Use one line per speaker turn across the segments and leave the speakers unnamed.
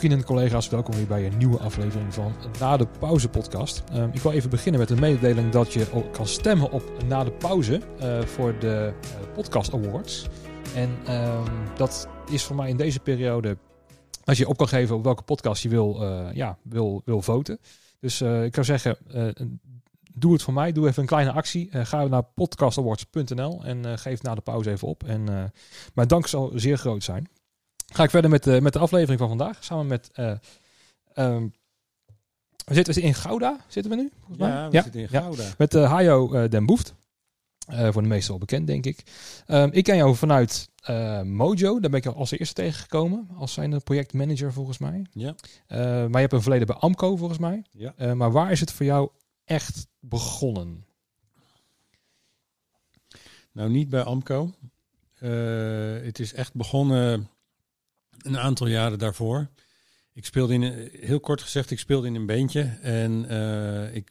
Vrienden en collega's, welkom weer bij een nieuwe aflevering van Na de Pauze podcast. Ehm, ik wil even beginnen met een mededeling dat je kan stemmen op Na de Pauze eh, voor de eh, Podcast Awards. En ehm, dat is voor mij in deze periode als je op kan geven op welke podcast je wil, eh, ja, wil, wil voten. Dus ik zou zeggen, doe het voor mij. Doe even een kleine actie. ga naar podcastawards.nl en geef na de pauze even op. En mijn dank zal zeer groot zijn. Ga ik verder met de, met de aflevering van vandaag. Samen met. Uh, um, we zitten in Gouda, zitten we nu?
Ja, mij? we zitten in Gouda.
Ja, met uh, Hajo uh, Den Boeft. voor de meesten al bekend, denk ik. Um, ik ken jou vanuit Mojo. Daar ben ik als eerste tegengekomen. Als zijn projectmanager, volgens mij.
Ja.
maar je hebt een verleden bij Amco, volgens mij.
Ja.
maar waar is het voor jou echt begonnen?
Nou, niet bij Amco. het is echt begonnen een aantal jaren daarvoor. Ik speelde in, heel kort gezegd, ik speelde in een beentje en uh, ik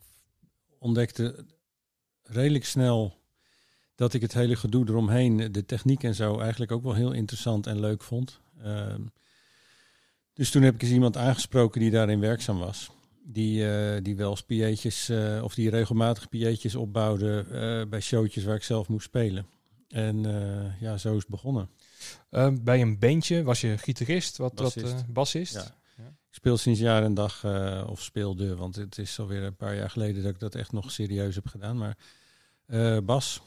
ontdekte redelijk snel dat ik het hele gedoe eromheen, de techniek en zo, eigenlijk ook wel heel interessant en leuk vond. Uh, dus toen heb ik eens iemand aangesproken die daarin werkzaam was. Die, uh, die wel eens uh, of die regelmatig PA'tjes opbouwde bij showtjes waar ik zelf moest spelen. En ja, zo is het begonnen.
Uh, bij een bandje was je gitarist, wat bassist. Wat, uh, bassist.
Ja. Ik speel sinds jaar en dag, uh, of speelde, want het is alweer een paar jaar geleden dat ik dat echt nog serieus heb gedaan. Maar eh, bas,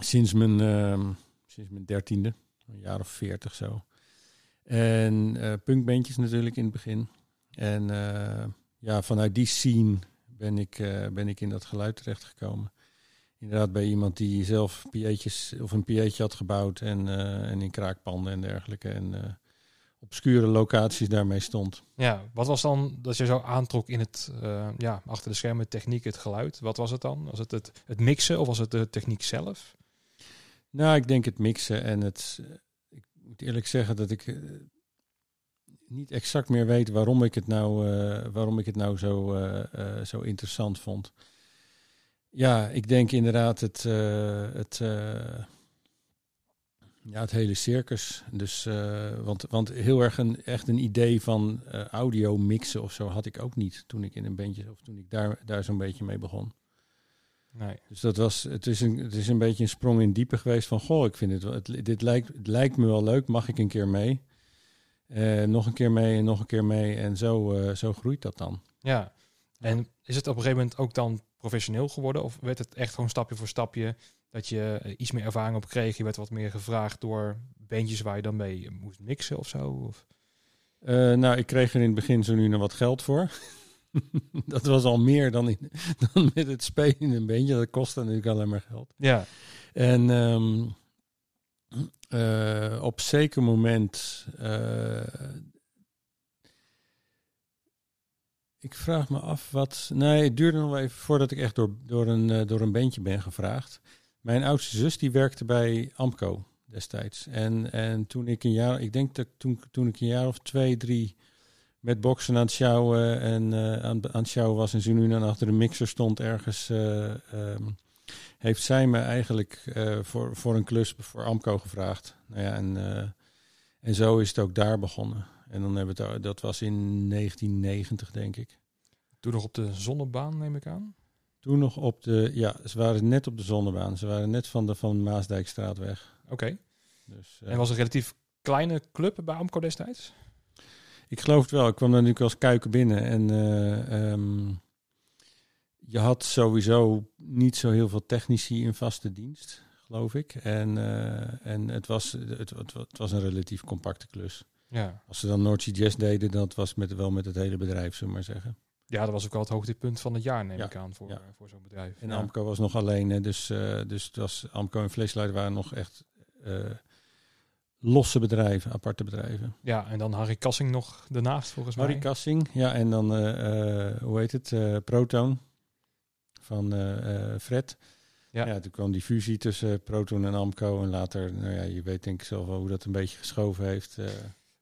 sinds mijn, ehm, sinds mijn dertiende, een jaar of veertig zo. En punkbandjes natuurlijk in het begin. En ja, vanuit die scene ben ik, ben ik in dat geluid terechtgekomen inderdaad bij iemand die zelf PA'tjes of een PA'tje had gebouwd en, uh, en in kraakpanden en dergelijke. En uh, obscure locaties daarmee stond.
Ja, wat was dan dat je zo aantrok in het, uh, ja, achter de schermen techniek, het geluid? Wat was het dan? Was het het, het mixen of was het de techniek zelf?
Nou, ik denk het mixen en het, ik moet eerlijk zeggen dat ik niet exact meer weet waarom ik het nou, waarom ik het nou zo, zo interessant vond. Ja, ik denk inderdaad het, uh, het, uh, ja, het hele circus. Dus, uh, want, want heel erg een, echt een idee van audio mixen of zo had ik ook niet toen ik in een bandje of toen ik daar, daar zo'n beetje mee begon.
Nee.
Dus dat was, het is, een, het is een beetje een sprong in diepe geweest van, goh, ik vind het, het dit lijkt, het lijkt me wel leuk, mag ik een keer mee? nog een keer mee en nog een keer mee en zo, zo groeit dat dan.
Ja, en is het op een gegeven moment ook dan professioneel geworden? Of werd het echt gewoon stapje voor stapje dat je eh, iets meer ervaring op kreeg? Je werd wat meer gevraagd door bandjes waar je dan mee moest mixen of zo? Of?
Uh, nou, ik kreeg er in het begin zo nu nog wat geld voor. dat was al meer dan, in, dan met het spelen in een bandje. Dat kostte natuurlijk alleen maar geld.
Ja.
En um, uh, op zeker moment uh, Ik vraag me af wat. Nee, het duurde nog even voordat ik echt door, door, een, uh, door een bandje ben gevraagd. Mijn oudste zus die werkte bij Amco destijds. En, en toen ik een jaar, ik denk dat toen, toen ik een jaar of twee, drie met boksen aan het sjouwen en uh, aan, aan het was en ze nu dan achter de mixer stond ergens, uh, um, heeft zij me eigenlijk voor, voor een klus voor Amco gevraagd. Nou ja, en, en zo is het ook daar begonnen. En dan hebben we het, dat was in 1990, denk ik.
Toen nog op de zonnebaan, neem ik aan?
Toen nog op de, ja, ze waren net op de zonnebaan. Ze waren net van de van Maasdijkstraat weg.
Oké. Dus, uh, en was een relatief kleine club bij Amco destijds?
Ik geloof het wel. Ik kwam daar natuurlijk als kuiken binnen. En uh, um, je had sowieso niet zo heel veel technici in vaste dienst, geloof ik. En, uh, en het, was, het, het, het was een relatief compacte klus.
Ja.
Als ze dan Noordse Jazz deden, dat was met, wel met het hele bedrijf, zullen maar zeggen.
Ja, dat was ook al het hoogtepunt van het jaar, neem ik aan, voor, ja. voor zo'n bedrijf.
En. Amco was nog alleen, dus, uh, dus het was, Amco en Vleesluit waren nog echt uh, losse bedrijven, aparte bedrijven.
Ja, en dan Harry Kassing nog daarnaast, volgens mij.
Harry Kassing, ja, en dan, uh, hoe heet het, Proton van Fred. Ja. ja, toen kwam die fusie tussen Proton en Amco en later, nou ja, je weet denk ik zelf wel hoe dat een beetje geschoven heeft.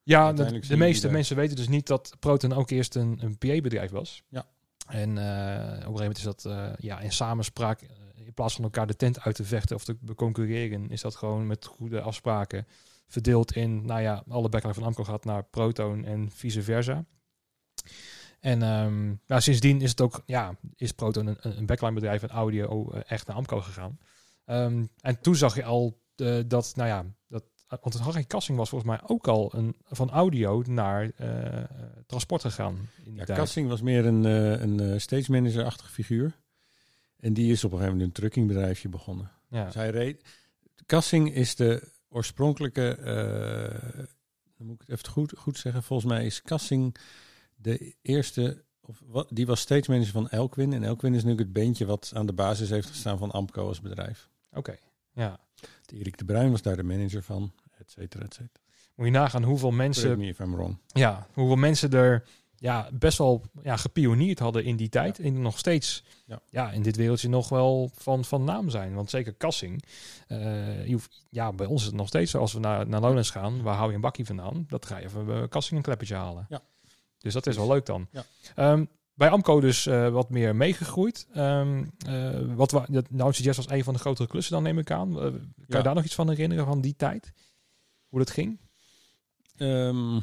Ja, de, de meeste mensen weten dus niet dat Proton ook eerst een, een PA-bedrijf was.
Ja.
En uh, op een gegeven moment is dat uh, ja, in samenspraak, in plaats van elkaar de tent uit te vechten of te concurreren, is dat gewoon met goede afspraken verdeeld in, nou ja, alle backline van Amco gaat naar Proton en vice versa. En ehm, nou, sindsdien is het ook, ja, is Proton een, een backline bedrijf en audio echt naar Amco gegaan. Um, en toen zag je al uh, dat, nou ja, want het Harry Kassing was volgens mij ook al een, van audio naar uh, transport gegaan. In
ja,
tijd.
Kassing was meer een, een stage manager-achtige figuur. En die is op een gegeven moment een trukkingbedrijfje begonnen.
Ja.
Dus hij reed. Kassing is de oorspronkelijke. Uh, dan moet ik het even goed, goed zeggen. Volgens mij is Kassing de eerste. Of wat, die was stage manager van Elkwin. En Elkwin is nu het beentje wat aan de basis heeft gestaan van Amco als bedrijf.
Oké, okay. Ja.
Erik de Bruin was daar de manager van, et cetera, et cetera.
Moet je nagaan hoeveel mensen.
Me if I'm wrong.
Ja, hoeveel mensen er ja, best wel ja, gepioneerd hadden in die tijd. Ja. En nog steeds
ja.
Ja, in dit wereldje nog wel van, van naam zijn. Want zeker Kassing. Uh, je hoeft, ja, bij ons is het nog steeds zo. Als we naar, naar Lowlands gaan, waar hou je een bakkie vandaan? Dat ga je even uh, Kassing een kleppertje halen.
Ja.
Dus dat is wel leuk dan.
Ja.
Um, bij Amco dus uh, wat meer meegegroeid. Um, wat wa- dat, nou, Suggest was een van de grotere klussen dan, neem ik aan. kan
Ja.
je daar nog iets van herinneren van die tijd? Hoe dat ging?
Ehm,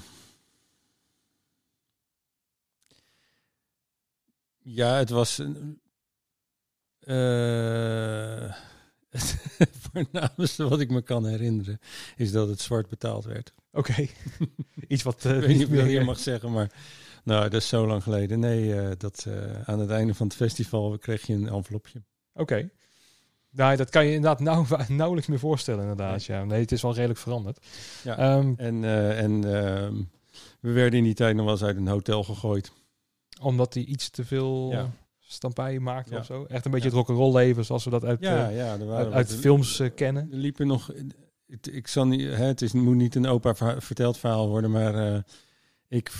ja, het was. eh, voornaamste wat ik me kan herinneren is dat het zwart betaald werd.
Oké. iets wat uh,
ik weet niet meer je mag zeggen, maar nou, dat is zo lang geleden. Nee, eh, dat eh, aan het einde van het festival kreeg je een envelopje.
Oké. Nou, dat kan je inderdaad nauw, nauwelijks meer voorstellen, inderdaad. Ja. Nee, het is wel redelijk veranderd.
Ja.
Ehm,
En, eh, en ehm, we werden in die tijd nog wel eens uit een hotel gegooid.
omdat hij iets te veel
Ja.
stampij maakte
Ja.
of zo. Echt een beetje
Ja.
het rock'n'roll leven zoals we dat uit,
Ja, ja, waren
uit, films kennen.
Er liepen nog. Het, ik zal niet, hè, het is, moet niet een opa verteld verhaal worden, maar ik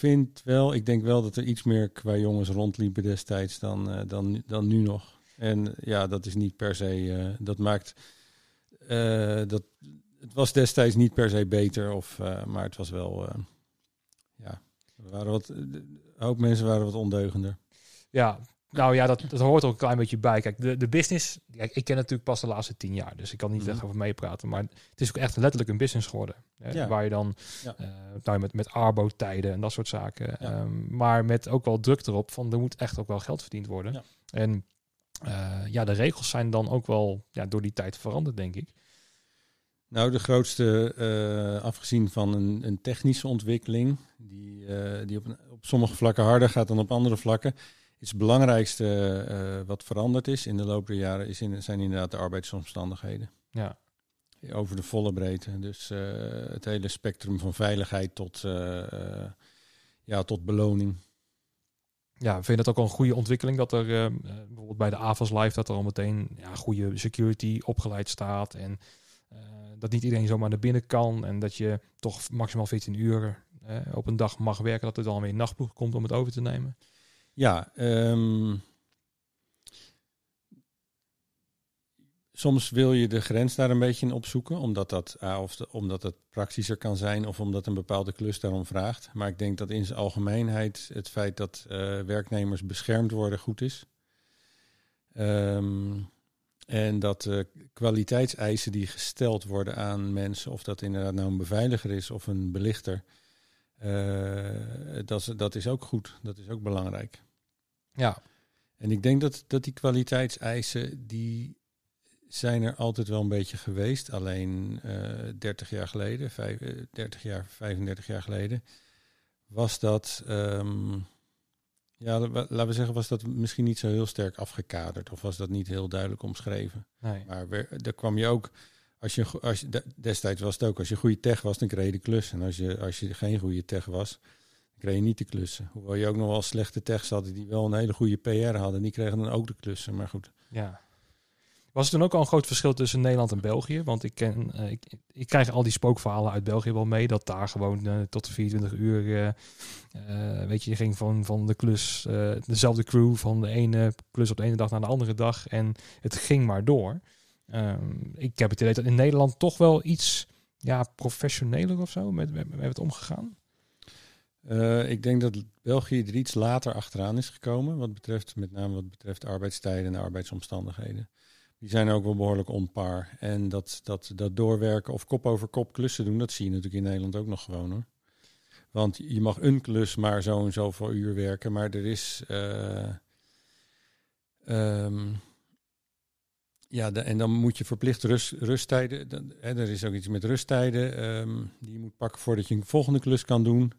vind wel, ik denk wel dat er iets meer qua jongens rondliepen destijds dan, eh, dan, dan nu nog. En ja, dat is niet per se, eh, dat maakt, eh, dat, het was destijds niet per se beter, of, maar het was wel, ja, er waren wat, een hoop mensen waren wat ondeugender.
Ja, nou ja, dat, dat hoort er ook een klein beetje bij. Kijk, de, de business, kijk, ik ken natuurlijk pas de laatste tien jaar, dus ik kan niet
Mhm.
echt over meepraten. Maar het is ook echt letterlijk een business geworden. Hè,
Ja.
Waar je dan,
Ja.
eh, nou, met, met Arbo-tijden en dat soort zaken.
Ja.
ehm, maar met ook wel druk erop van, er moet echt ook wel geld verdiend worden. En eh, ja, de regels zijn dan ook wel ja, door die tijd veranderd, denk ik.
Nou, de grootste, eh, afgezien van een, een technische ontwikkeling, die, die op, op sommige vlakken harder gaat dan op andere vlakken, het belangrijkste eh, wat veranderd is in de loop der jaren, is in, zijn inderdaad de arbeidsomstandigheden.
Ja,
Over de volle breedte. Dus eh, het hele spectrum van veiligheid tot, eh, ja, tot beloning.
ja vind je dat ook een goede ontwikkeling dat er bijvoorbeeld bij de AVAS Live dat er al meteen ja, goede security opgeleid staat en dat niet iedereen zomaar naar binnen kan en dat je toch maximaal 14 uur op een dag mag werken, dat er dan weer een nachtploeg komt om het over te nemen.
Ja, ehm, soms wil je de grens daar een beetje in opzoeken, omdat dat, ah, of omdat het praktischer kan zijn of omdat een bepaalde klus daarom vraagt. Maar ik denk dat in zijn algemeenheid het feit dat eh, werknemers beschermd worden goed is. Ehm, en dat de kwaliteitseisen die gesteld worden aan mensen, of dat inderdaad nou een beveiliger is of een belichter, eh, dat, is, dat is ook goed. Dat is ook belangrijk.
Ja,
En ik denk dat, dat die kwaliteitseisen, die zijn er altijd wel een beetje geweest. Alleen eh 30 jaar geleden, vijf, eh, 30 jaar, 35 jaar geleden, was dat, ehm, ja, la- laten we zeggen, was dat misschien niet zo heel sterk afgekaderd. Of was dat niet heel duidelijk omschreven.
nee.
Maar wer- daar kwam je ook, als je, als je, de- destijds was het ook, als je goede tech was, dan kreeg je de klus. En als je, als je geen goede tech was, dan kreeg je niet de klussen. Hoewel je ook nog wel slechte techs hadden die wel een hele goede PR hadden, die kregen dan ook de klussen. Maar goed,
Ja. Was er toen ook al een groot verschil tussen Nederland en België? Want ik, ken, eh, ik, ik krijg al die spookverhalen uit België wel mee. Dat daar gewoon eh, tot 24 uur... eh, weet je, je ging van, van de klus... dezelfde crew van de ene klus op de ene dag naar de andere dag. En het ging maar door. Ehm, ik heb het idee dat in Nederland toch wel iets ja, professioneler of zo met, met, met het omgegaan.
Eh, ik denk dat België er iets later achteraan is gekomen, wat betreft, met name wat betreft arbeidstijden en arbeidsomstandigheden. die zijn ook wel behoorlijk onpaar. En dat, dat, dat doorwerken of kop over kop klussen doen, dat zie je natuurlijk in Nederland ook nog gewoon hoor. Want je mag een klus maar zo en zoveel uur werken, maar er is. eh, ehm, ja, de- en dan moet je verplicht rust, rusttijden. dan- Hè, er is ook iets met rusttijden ehm, die je moet pakken voordat je een volgende klus kan doen.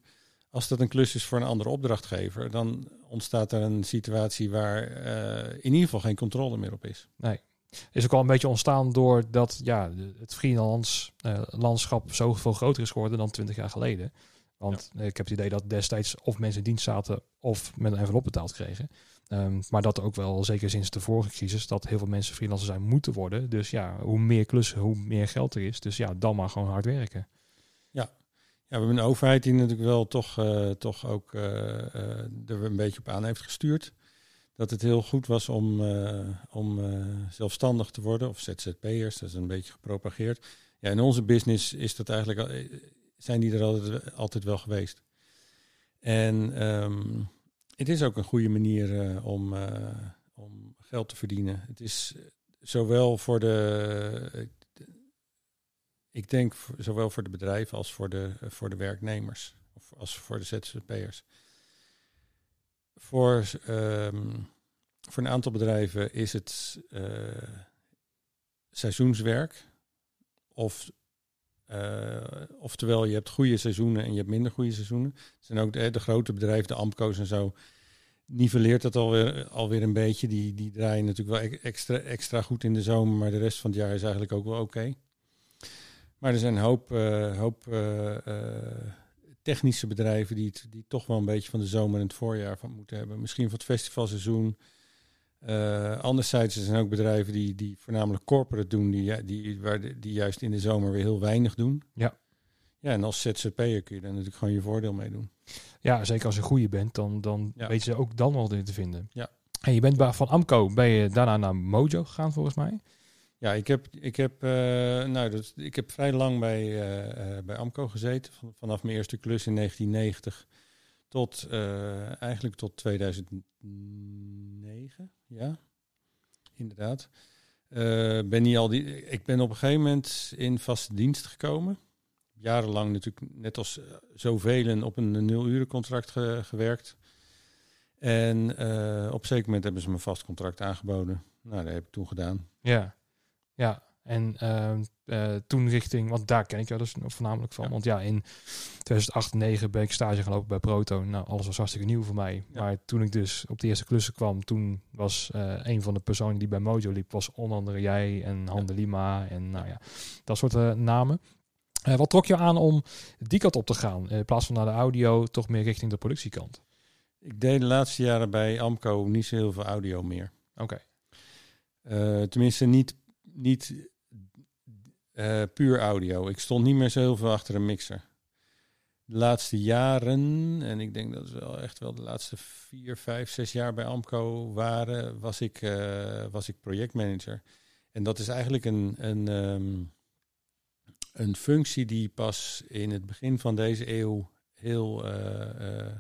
Als dat een klus is voor een andere opdrachtgever, dan ontstaat er een situatie waar eh, in ieder geval geen controle meer op is.
Is ook al een beetje ontstaan doordat ja, het freelance eh, landschap zoveel groter is geworden dan 20 jaar geleden. Want eh, ik heb het idee dat destijds of mensen in dienst zaten of met een envelop betaald kregen. Ehm, maar dat ook wel, zeker sinds de vorige crisis, dat heel veel mensen freelancer zijn moeten worden. Dus ja, hoe meer klussen, hoe meer geld er is. Dus ja, dan maar gewoon hard werken.
Ja, we hebben een overheid die natuurlijk wel toch, eh, toch ook eh, er een beetje op aan heeft gestuurd. Dat het heel goed was om, om zelfstandig te worden, of ZZP'ers, dat is een beetje gepropageerd. Ja, in onze business is dat eigenlijk, zijn die er altijd, altijd wel geweest. En ehm, het is ook een goede manier eh, om, eh, om geld te verdienen. Het is zowel voor de, ik denk zowel voor de bedrijven als voor de, eh, voor de werknemers. Of als voor de ZZP'ers. Voor, ehm, voor een aantal bedrijven is het eh, seizoenswerk. Of, eh, oftewel, je hebt goede seizoenen en je hebt minder goede seizoenen. Zijn ook de, de grote bedrijven, de Amco's en zo. Nivelleert dat alweer, alweer een beetje. Die, die draaien natuurlijk wel extra, extra goed in de zomer. Maar de rest van het jaar is eigenlijk ook wel oké. Maar er zijn een hoop, eh, hoop eh, eh, technische bedrijven die, die toch wel een beetje van de zomer en het voorjaar van moeten hebben. Misschien van het festivalseizoen. Eh anderzijds er zijn ook bedrijven die, die voornamelijk corporate doen, die, die, waar de- die juist in de zomer weer heel weinig doen.
Ja.
Ja, en als ZZP'er kun je daar natuurlijk gewoon je voordeel mee doen.
Ja, zeker als je goede bent, dan, dan
Ja.
weet je ook dan wel in te vinden.
Ja.
En je bent van Amco, ben je daarna naar Mojo gegaan volgens mij?
Ja, ik heb, ik heb, eh, nou, dat, ik heb vrij lang bij, eh, bij Amco gezeten. Van- vanaf mijn eerste klus in 1990 tot eh, eigenlijk tot 2009. Ja, inderdaad. Eh, ben niet al die, ik ben op een gegeven moment in vaste dienst gekomen. Jarenlang natuurlijk, net als eh, zoveel, op een nul-uren-contract ge- gewerkt. En op zeker moment hebben ze me een vast contract aangeboden. Nou, dat heb ik toen gedaan.
Ja. Ja. En ehm, eh, toen richting, want daar ken ik jou dus voornamelijk van.
Ja.
Want ja, in 2008, 2009 ben ik stage gelopen bij Proto. Nou, alles was hartstikke nieuw voor mij.
Ja.
Maar toen ik dus op de eerste klussen kwam, toen was eh, een van de personen die bij Mojo liep, was onder andere jij en Han de Lima en nou ja, dat soort eh, namen. Wat trok je aan om die kant op te gaan? In plaats van naar de audio, toch meer richting de productiekant?
Ik deed de laatste jaren bij Amco niet zo heel veel audio meer.
Oké.
Tenminste, niet, niet eh, puur audio. Ik stond niet meer zo heel veel achter een mixer. De laatste jaren, en ik denk dat het wel echt wel de laatste vier, vijf, zes jaar bij Amco waren, was ik, eh, was ik projectmanager. En dat is eigenlijk een, een, ehm, een functie die pas in het begin van deze eeuw heel, eh,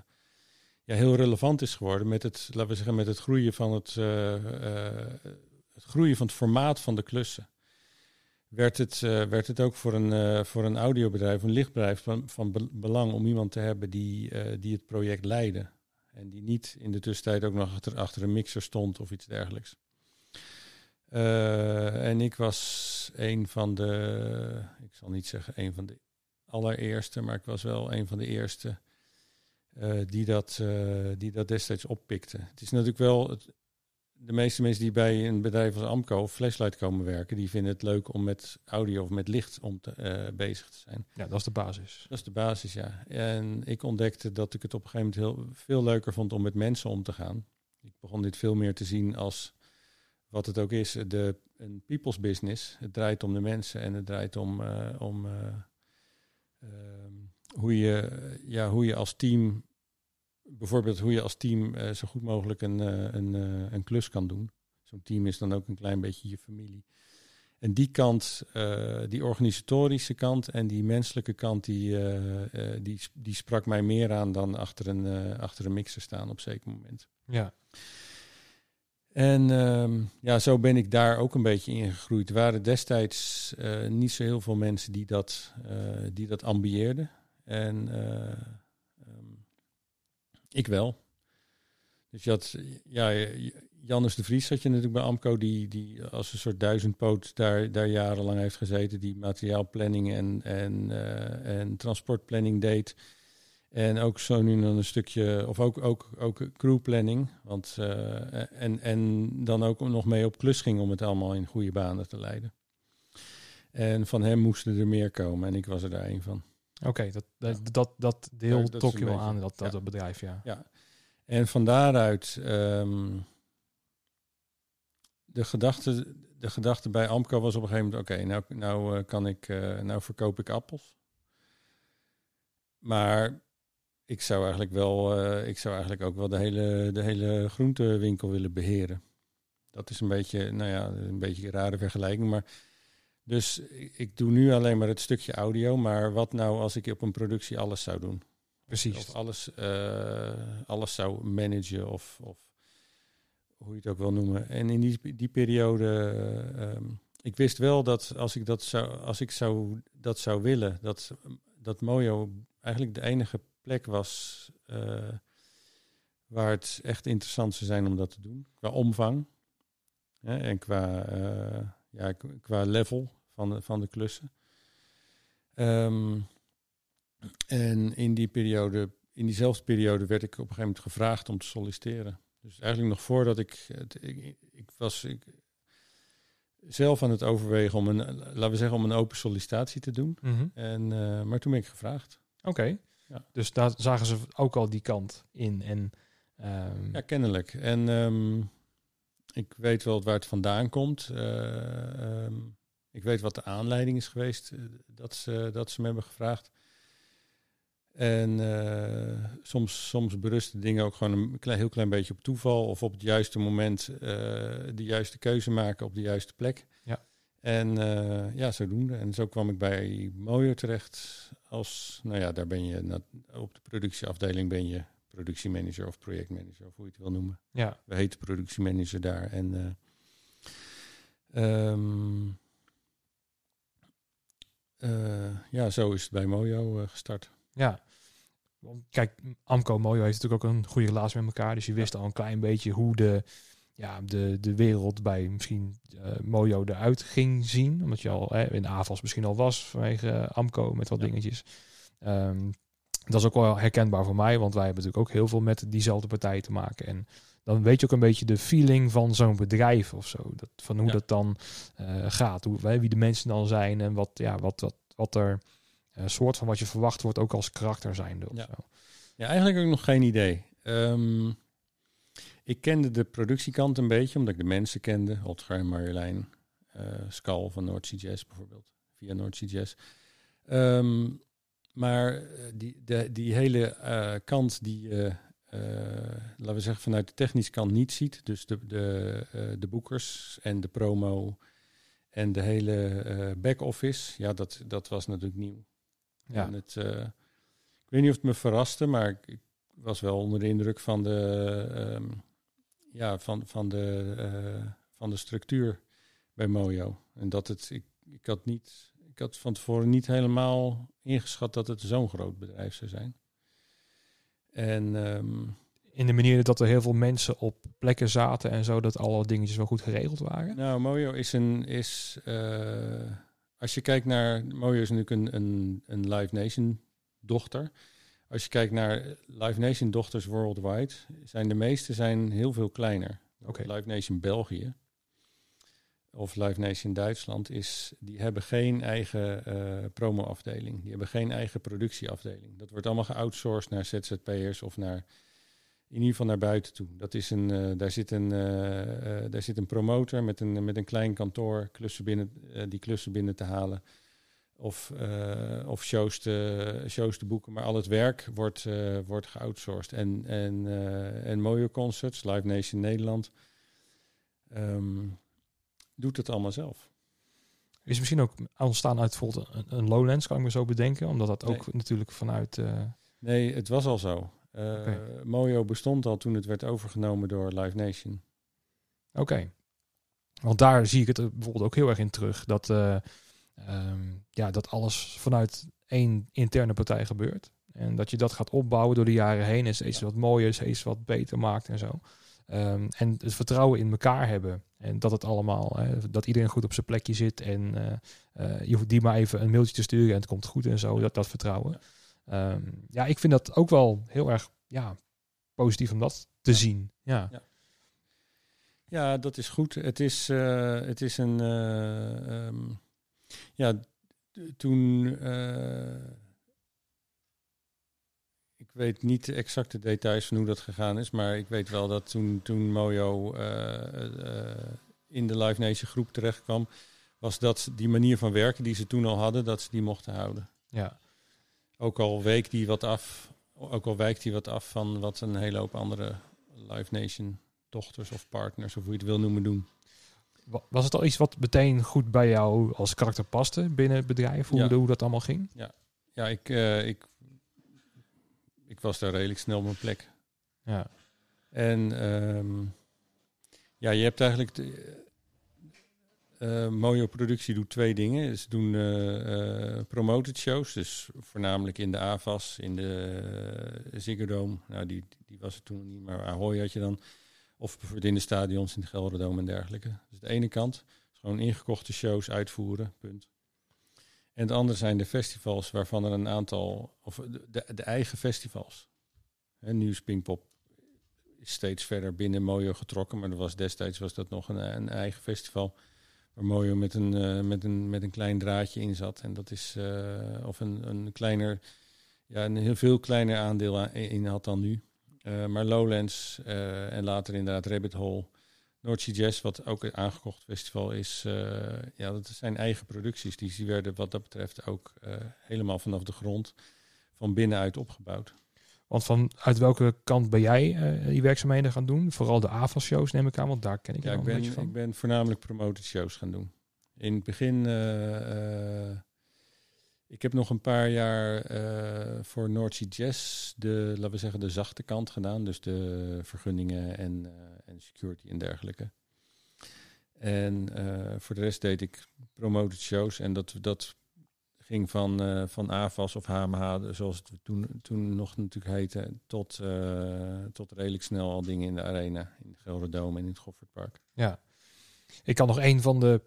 ja, heel relevant is geworden met het, laten we zeggen, met het groeien van het, het groeien van het formaat van de klussen. Werd het, eh, werd het ook voor een, eh, voor een audiobedrijf, een lichtbedrijf van, van be- belang om iemand te hebben die, eh, die het project leidde. En die niet in de tussentijd ook nog achter, achter een mixer stond of iets dergelijks. En ik was een van de, ik zal niet zeggen een van de allereerste, maar ik was wel een van de eerste die, dat, die dat destijds oppikte. Het is natuurlijk wel, het, de meeste mensen die bij een bedrijf als Amco of Flashlight komen werken, die vinden het leuk om met audio of met licht om te, eh, bezig te zijn.
Ja, dat is de basis.
Dat is de basis, ja. En ik ontdekte dat ik het op een gegeven moment heel, veel leuker vond om met mensen om te gaan. Ik begon dit veel meer te zien als wat het ook is, de, een people's business. Het draait om de mensen en het draait om, eh, om eh, ehm, hoe, je, ja, hoe je als team, bijvoorbeeld hoe je als team eh, zo goed mogelijk een, eh, een, eh, een klus kan doen. Zo'n team is dan ook een klein beetje je familie. En die kant, die organisatorische kant en die menselijke kant, die, die, die sprak mij meer aan dan achter een, achter een mixer staan op zeker moment.
Ja.
En ehm, ja, zo ben ik daar ook een beetje in gegroeid. Er waren destijds niet zo heel veel mensen die dat, uh, die dat ambieerden. En ik wel. Dus je had, ja, de Vries had je natuurlijk bij Amco, die, die als een soort duizendpoot daar, daar jarenlang heeft gezeten, die materiaalplanning en, en, uh, en transportplanning deed. En ook zo nu dan een stukje, of ook, ook, ook crewplanning. Want, uh, en, en dan ook nog mee op klus ging om het allemaal in goede banen te leiden. En van hem moesten er meer komen en ik was er daar een van.
Oké, dat, dat, ja. dat, dat deel trok je wel aan, dat, dat,
ja.
bedrijf, ja.
ja. En van daaruit, um, de, gedachte, de gedachte bij Amco was op een gegeven moment, oké, nou, nou, uh, kan ik, uh, nou verkoop ik appels. Maar ik zou eigenlijk wel, uh, ik zou eigenlijk ook wel de hele, de hele groentewinkel willen beheren. Dat is een beetje, nou ja, een beetje een rare vergelijking. Maar dus ik, doe nu alleen maar het stukje audio. Maar wat nou als ik op een productie alles zou doen?
Precies.
Of alles, uh, alles zou managen of, of hoe je het ook wil noemen. En in die, die periode, uh, um, ik wist wel dat als ik dat zou, als ik zou, dat zou willen, dat, dat Mojo eigenlijk de enige plek was uh, waar het echt interessant zou zijn om dat te doen. Qua omvang en qua, ja, qua level van de, van de klussen. Um, en in die periode, in diezelfde periode werd ik op een gegeven moment gevraagd om te solliciteren. Dus eigenlijk nog voordat ik, het, ik, ik was ik, zelf aan het overwegen om een, laten we zeggen, om een open sollicitatie te doen.
Mhm.
En, uh, maar toen ben ik gevraagd.
Oké. Okay. Ja. Dus daar zagen ze ook al die kant in. En, um...
Ja, kennelijk. En um, ik weet wel waar het vandaan komt. Uh, um, ik weet wat de aanleiding is geweest uh, dat, ze, dat ze me hebben gevraagd. En uh, soms, soms berusten dingen ook gewoon een klein, heel klein beetje op toeval. Of op het juiste moment uh, de juiste keuze maken op de juiste plek.
Ja.
En uh, ja, zodoende. En zo kwam ik bij Mojo terecht. Als, nou ja, daar ben je op de productieafdeling ben je productiemanager of projectmanager, of hoe je het wil noemen.
Ja.
We heten productiemanager daar. En um, ja, zo is het bij Mojo gestart.
Ja. Kijk, Amco Mojo heeft natuurlijk ook een goede relatie met elkaar. Dus je wist ja. al een klein beetje hoe de, ja, de, de wereld bij misschien uh, Mojo eruit ging zien. Omdat je al hè, in AFAS misschien al was vanwege uh, Amco met wat ja. dingetjes. Um, dat is ook wel herkenbaar voor mij, want wij hebben natuurlijk ook heel veel met diezelfde partij te maken. En dan weet je ook een beetje de feeling van zo'n bedrijf of zo. Dat, van hoe ja. dat dan uh, gaat. Hoe, wie de mensen dan zijn en wat, ja, wat, wat, wat er uh, soort van wat je verwacht wordt ook als karakter zijnde. Of
ja.
Zo.
ja, eigenlijk ook nog geen idee. Um, ik kende de productiekant een beetje, omdat ik de mensen kende. Otgar en Marjolein. Uh, Skal van Noordzee Jazz bijvoorbeeld. Via Noordzee Jazz. Um, maar die, de, die hele uh, kant die je, laten we zeggen, vanuit de technische kant niet ziet. Dus de, de, uh, de boekers en de promo en de hele back-office. Ja, dat, dat was natuurlijk nieuw.
Ja.
En het, ik weet niet of het me verraste, maar ik, ik was wel onder de indruk van de, um, ja, van, van, de, van de structuur bij Mojo. En dat het, ik, ik had niet ik had van tevoren niet helemaal ingeschat dat het zo'n groot bedrijf zou zijn. En um,
in de manier dat er heel veel mensen op plekken zaten en zo, dat alle dingetjes wel goed geregeld waren?
Nou, Mojo is een. Is, uh, als je kijkt naar. Mojo is natuurlijk een, een, een Live Nation dochter. Als je kijkt naar Live Nation dochters worldwide, zijn de meeste zijn heel veel kleiner.
Okay.
Live Nation België of Live Nation Duitsland, is, die hebben geen eigen uh, promo-afdeling. Die hebben geen eigen productieafdeling. Dat wordt allemaal geoutsourced naar ZZP'ers of naar, in ieder geval naar buiten toe. Dat is een, uh, daar, zit een, uh, daar zit een promotor met een, met een klein kantoor klussen binnen, die klussen binnen te halen. Of, of shows, te, shows te boeken. Maar al het werk wordt, wordt geoutsourced. En, en, en mooie concerts, Live Nation Nederland. Um, doet het allemaal zelf.
Is misschien ook ontstaan uit bijvoorbeeld een, een Lowlands, kan ik me zo bedenken, omdat dat ook nee. natuurlijk vanuit. Uh...
Nee, het was al zo. Uh, okay. Mojo bestond al toen het werd overgenomen door Live Nation.
Oké. Want daar zie ik het er bijvoorbeeld ook heel erg in terug. Dat, eh, ehm, ja, dat alles vanuit één interne partij gebeurt. En dat je dat gaat opbouwen door de jaren heen. En steeds wat mooier, steeds wat beter maakt en zo. Ehm, en het vertrouwen in elkaar hebben. En dat het allemaal, hè, dat iedereen goed op zijn plekje zit. En eh, eh, je hoeft die maar even een mailtje te sturen en het komt goed en zo. Dat, dat vertrouwen. Ehm, ja, ik vind dat ook wel heel erg ja, positief om dat te zien. Ja.
Ja. Ja, dat is goed. Het is, eh, het is een. eh, ehm, ja, toen. Ik weet niet de exacte details van hoe dat gegaan is, maar ik weet wel dat toen, toen Mojo eh, eh, in de Live Nation groep terecht kwam, was dat die manier van werken die ze toen al hadden, dat ze die mochten houden.
ja.
Ook al week die wat af, ook al wijkt die wat af van wat een hele hoop andere Live Nation dochters of partners, of hoe je het wil noemen, doen.
Wa- Was het al iets wat meteen goed bij jou als karakter paste binnen het bedrijf? Hoe,
Ja.
hoe dat allemaal ging?
Ja, ik, eh, ik, ik was daar redelijk snel op mijn plek.
Ja.
En ehm, ja, je hebt eigenlijk... De, eh, Mojo Productie doet twee dingen. Ze doen eh, eh, promoted shows, dus voornamelijk in de AVAS, in de Ziggo Dome. Nou, die, die was er toen niet, maar Ahoy had je dan. Of bijvoorbeeld in de stadions, in de Gelderdoom en dergelijke. Dus de ene kant, gewoon ingekochte shows uitvoeren, punt. En de andere zijn de festivals, waarvan er een aantal, of de, de, eigen festivals. En nu is steeds verder binnen Mojo getrokken, maar er was destijds was dat nog een, een eigen festival waar Mojo met een, eh, met, een, met een klein draadje in zat. En dat is, eh, of een, een kleiner, ja, een heel veel kleiner aandeel aan- in had dan nu. Eh, maar Lowlands en later inderdaad Rabbit Hole. North Sea Jazz, wat ook een aangekocht festival is, eh, ja, dat zijn eigen producties. Die, die werden wat dat betreft ook eh, helemaal vanaf de grond van binnenuit opgebouwd.
Want vanuit welke kant ben jij eh, die werkzaamheden gaan doen? Vooral de AVAS-shows neem ik aan, want daar ken ik
Ja, ik
een beetje
ben,
van.
ik ben voornamelijk promoted shows gaan doen. In het begin, ik heb nog een paar jaar eh, voor North Sea Jazz de, laten we zeggen, de zachte kant gedaan. Dus de vergunningen en, eh, en security en dergelijke. En eh, voor de rest deed ik promoted shows. En dat, dat ging van, van AVAS of HMH, zoals het toen, toen nog natuurlijk heette, tot, tot redelijk snel al dingen in de arena. In de Gelderdoom en in het Goffertpark.
Ja. Ik kan nog een van de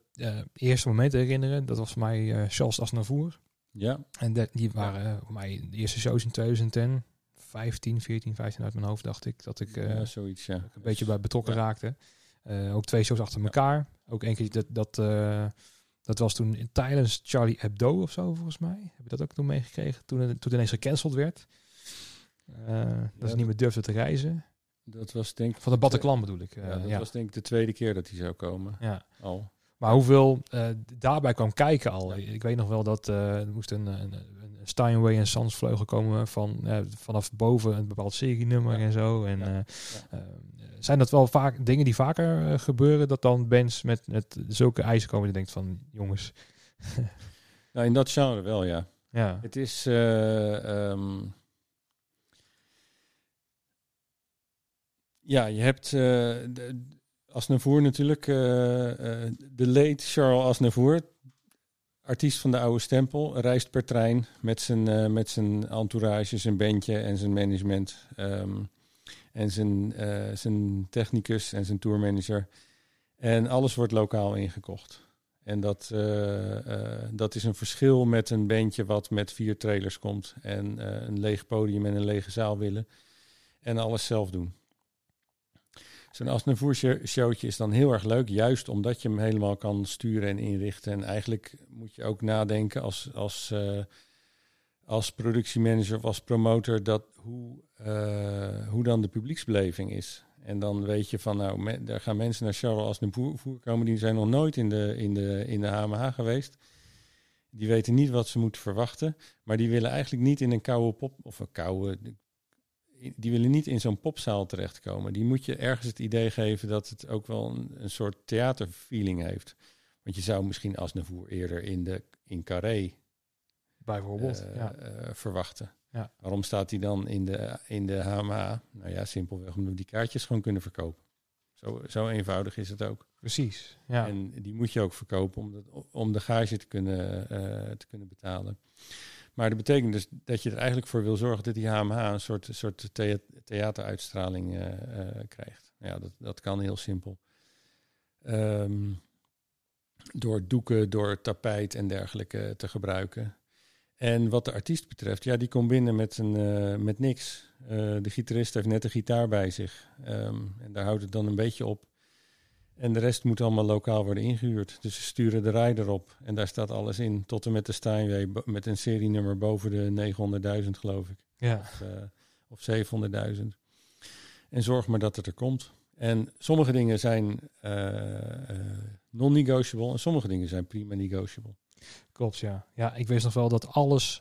eerste momenten herinneren. Dat was voor mij eh Charles Aznavour.
Ja,
En de- die waren voor mij de eerste shows in 2010. 15, 14, 15 uit mijn hoofd dacht ik. Dat ik eh,
zoiets, ja.
een beetje bij betrokken raakte. Eh, ook twee shows achter elkaar. Ook één keer dat, dat, eh, dat was toen in, tijdens Charlie Hebdo of zo volgens mij. Heb je dat ook toen meegekregen? Toen het, toen het ineens gecanceld werd. Eh, dat ze niet meer durfden te reizen.
Dat was denk ik...
Van de Bataclan bedoel ik.
Ja, dat
ja.
was denk ik de tweede keer dat hij zou komen.
ja.
Al.
Maar hoeveel eh, daarbij kwam kijken al. Ik weet nog wel dat eh, er moest een, een, een Steinway en Sans vleugel komen van vanaf boven een bepaald serienummer
Ja.
en zo. En
Ja.
eh,
Ja.
zijn dat wel vaak dingen die vaker gebeuren? Dat dan bands met, met zulke eisen komen die denkt van jongens.
Nou, in dat genre wel, ja.
Ja,
Het is... eh, ehm, ja, je hebt... de, Asnavour natuurlijk. eh, eh, de late Charles Asnavour. Artiest van de oude stempel. Reist per trein met zijn, eh, met zijn entourage, zijn bandje en zijn management. ehm, en zijn, zijn technicus en zijn tourmanager. En alles wordt lokaal ingekocht. En dat, dat is een verschil met een bandje wat met vier trailers komt. En een leeg podium en een lege zaal willen. En alles zelf doen. Zo'n Asnavour show- showtje is dan heel erg leuk. Juist omdat je hem helemaal kan sturen en inrichten. En eigenlijk moet je ook nadenken als, als, eh, als productiemanager of als promotor... Dat hoe, eh, hoe dan de publieksbeleving is. En dan weet je van, nou, daar gaan mensen naar Charles Asnavour komen. Die zijn nog nooit in de, in de, in de HMH geweest. Die weten niet wat ze moeten verwachten. Maar die willen eigenlijk niet in een koude pop... Of een koude... Die willen niet in zo'n popzaal terechtkomen. Die moet je ergens het idee geven dat het ook wel een, een soort theaterfeeling heeft. Want je zou misschien Asnavour eerder in, de, in Carré
bijvoorbeeld.
eh,
ja.
eh, verwachten.
Ja.
Waarom staat hij dan in de, in de HMA? Nou ja, simpelweg omdat we die kaartjes gewoon kunnen verkopen. Zo, zo eenvoudig is het ook.
Precies. Ja.
En die moet je ook verkopen om, dat, om de gage te kunnen, eh, te kunnen betalen. Maar dat betekent dus dat je er eigenlijk voor wil zorgen dat die HMH een soort, soort thea- theateruitstraling eh, eh, krijgt. Ja, dat, dat kan heel simpel. Ehm, door doeken, door tapijt en dergelijke te gebruiken. En wat de artiest betreft, ja, die komt binnen met, een, eh, met niks. De gitarist heeft net een gitaar bij zich. Ehm, en daar houdt het dan een beetje op. En de rest moet allemaal lokaal worden ingehuurd. Dus ze sturen de rider op. En daar staat alles in. Tot en met de Steinway. Met een serienummer boven de 900.000 geloof ik.
ja.
Of, eh, of 700.000. En zorg maar dat het er komt. En sommige dingen zijn eh, eh, non-negotiable. En sommige dingen zijn prima negotiable.
Klopt, ja. Ja, ik wist nog wel dat alles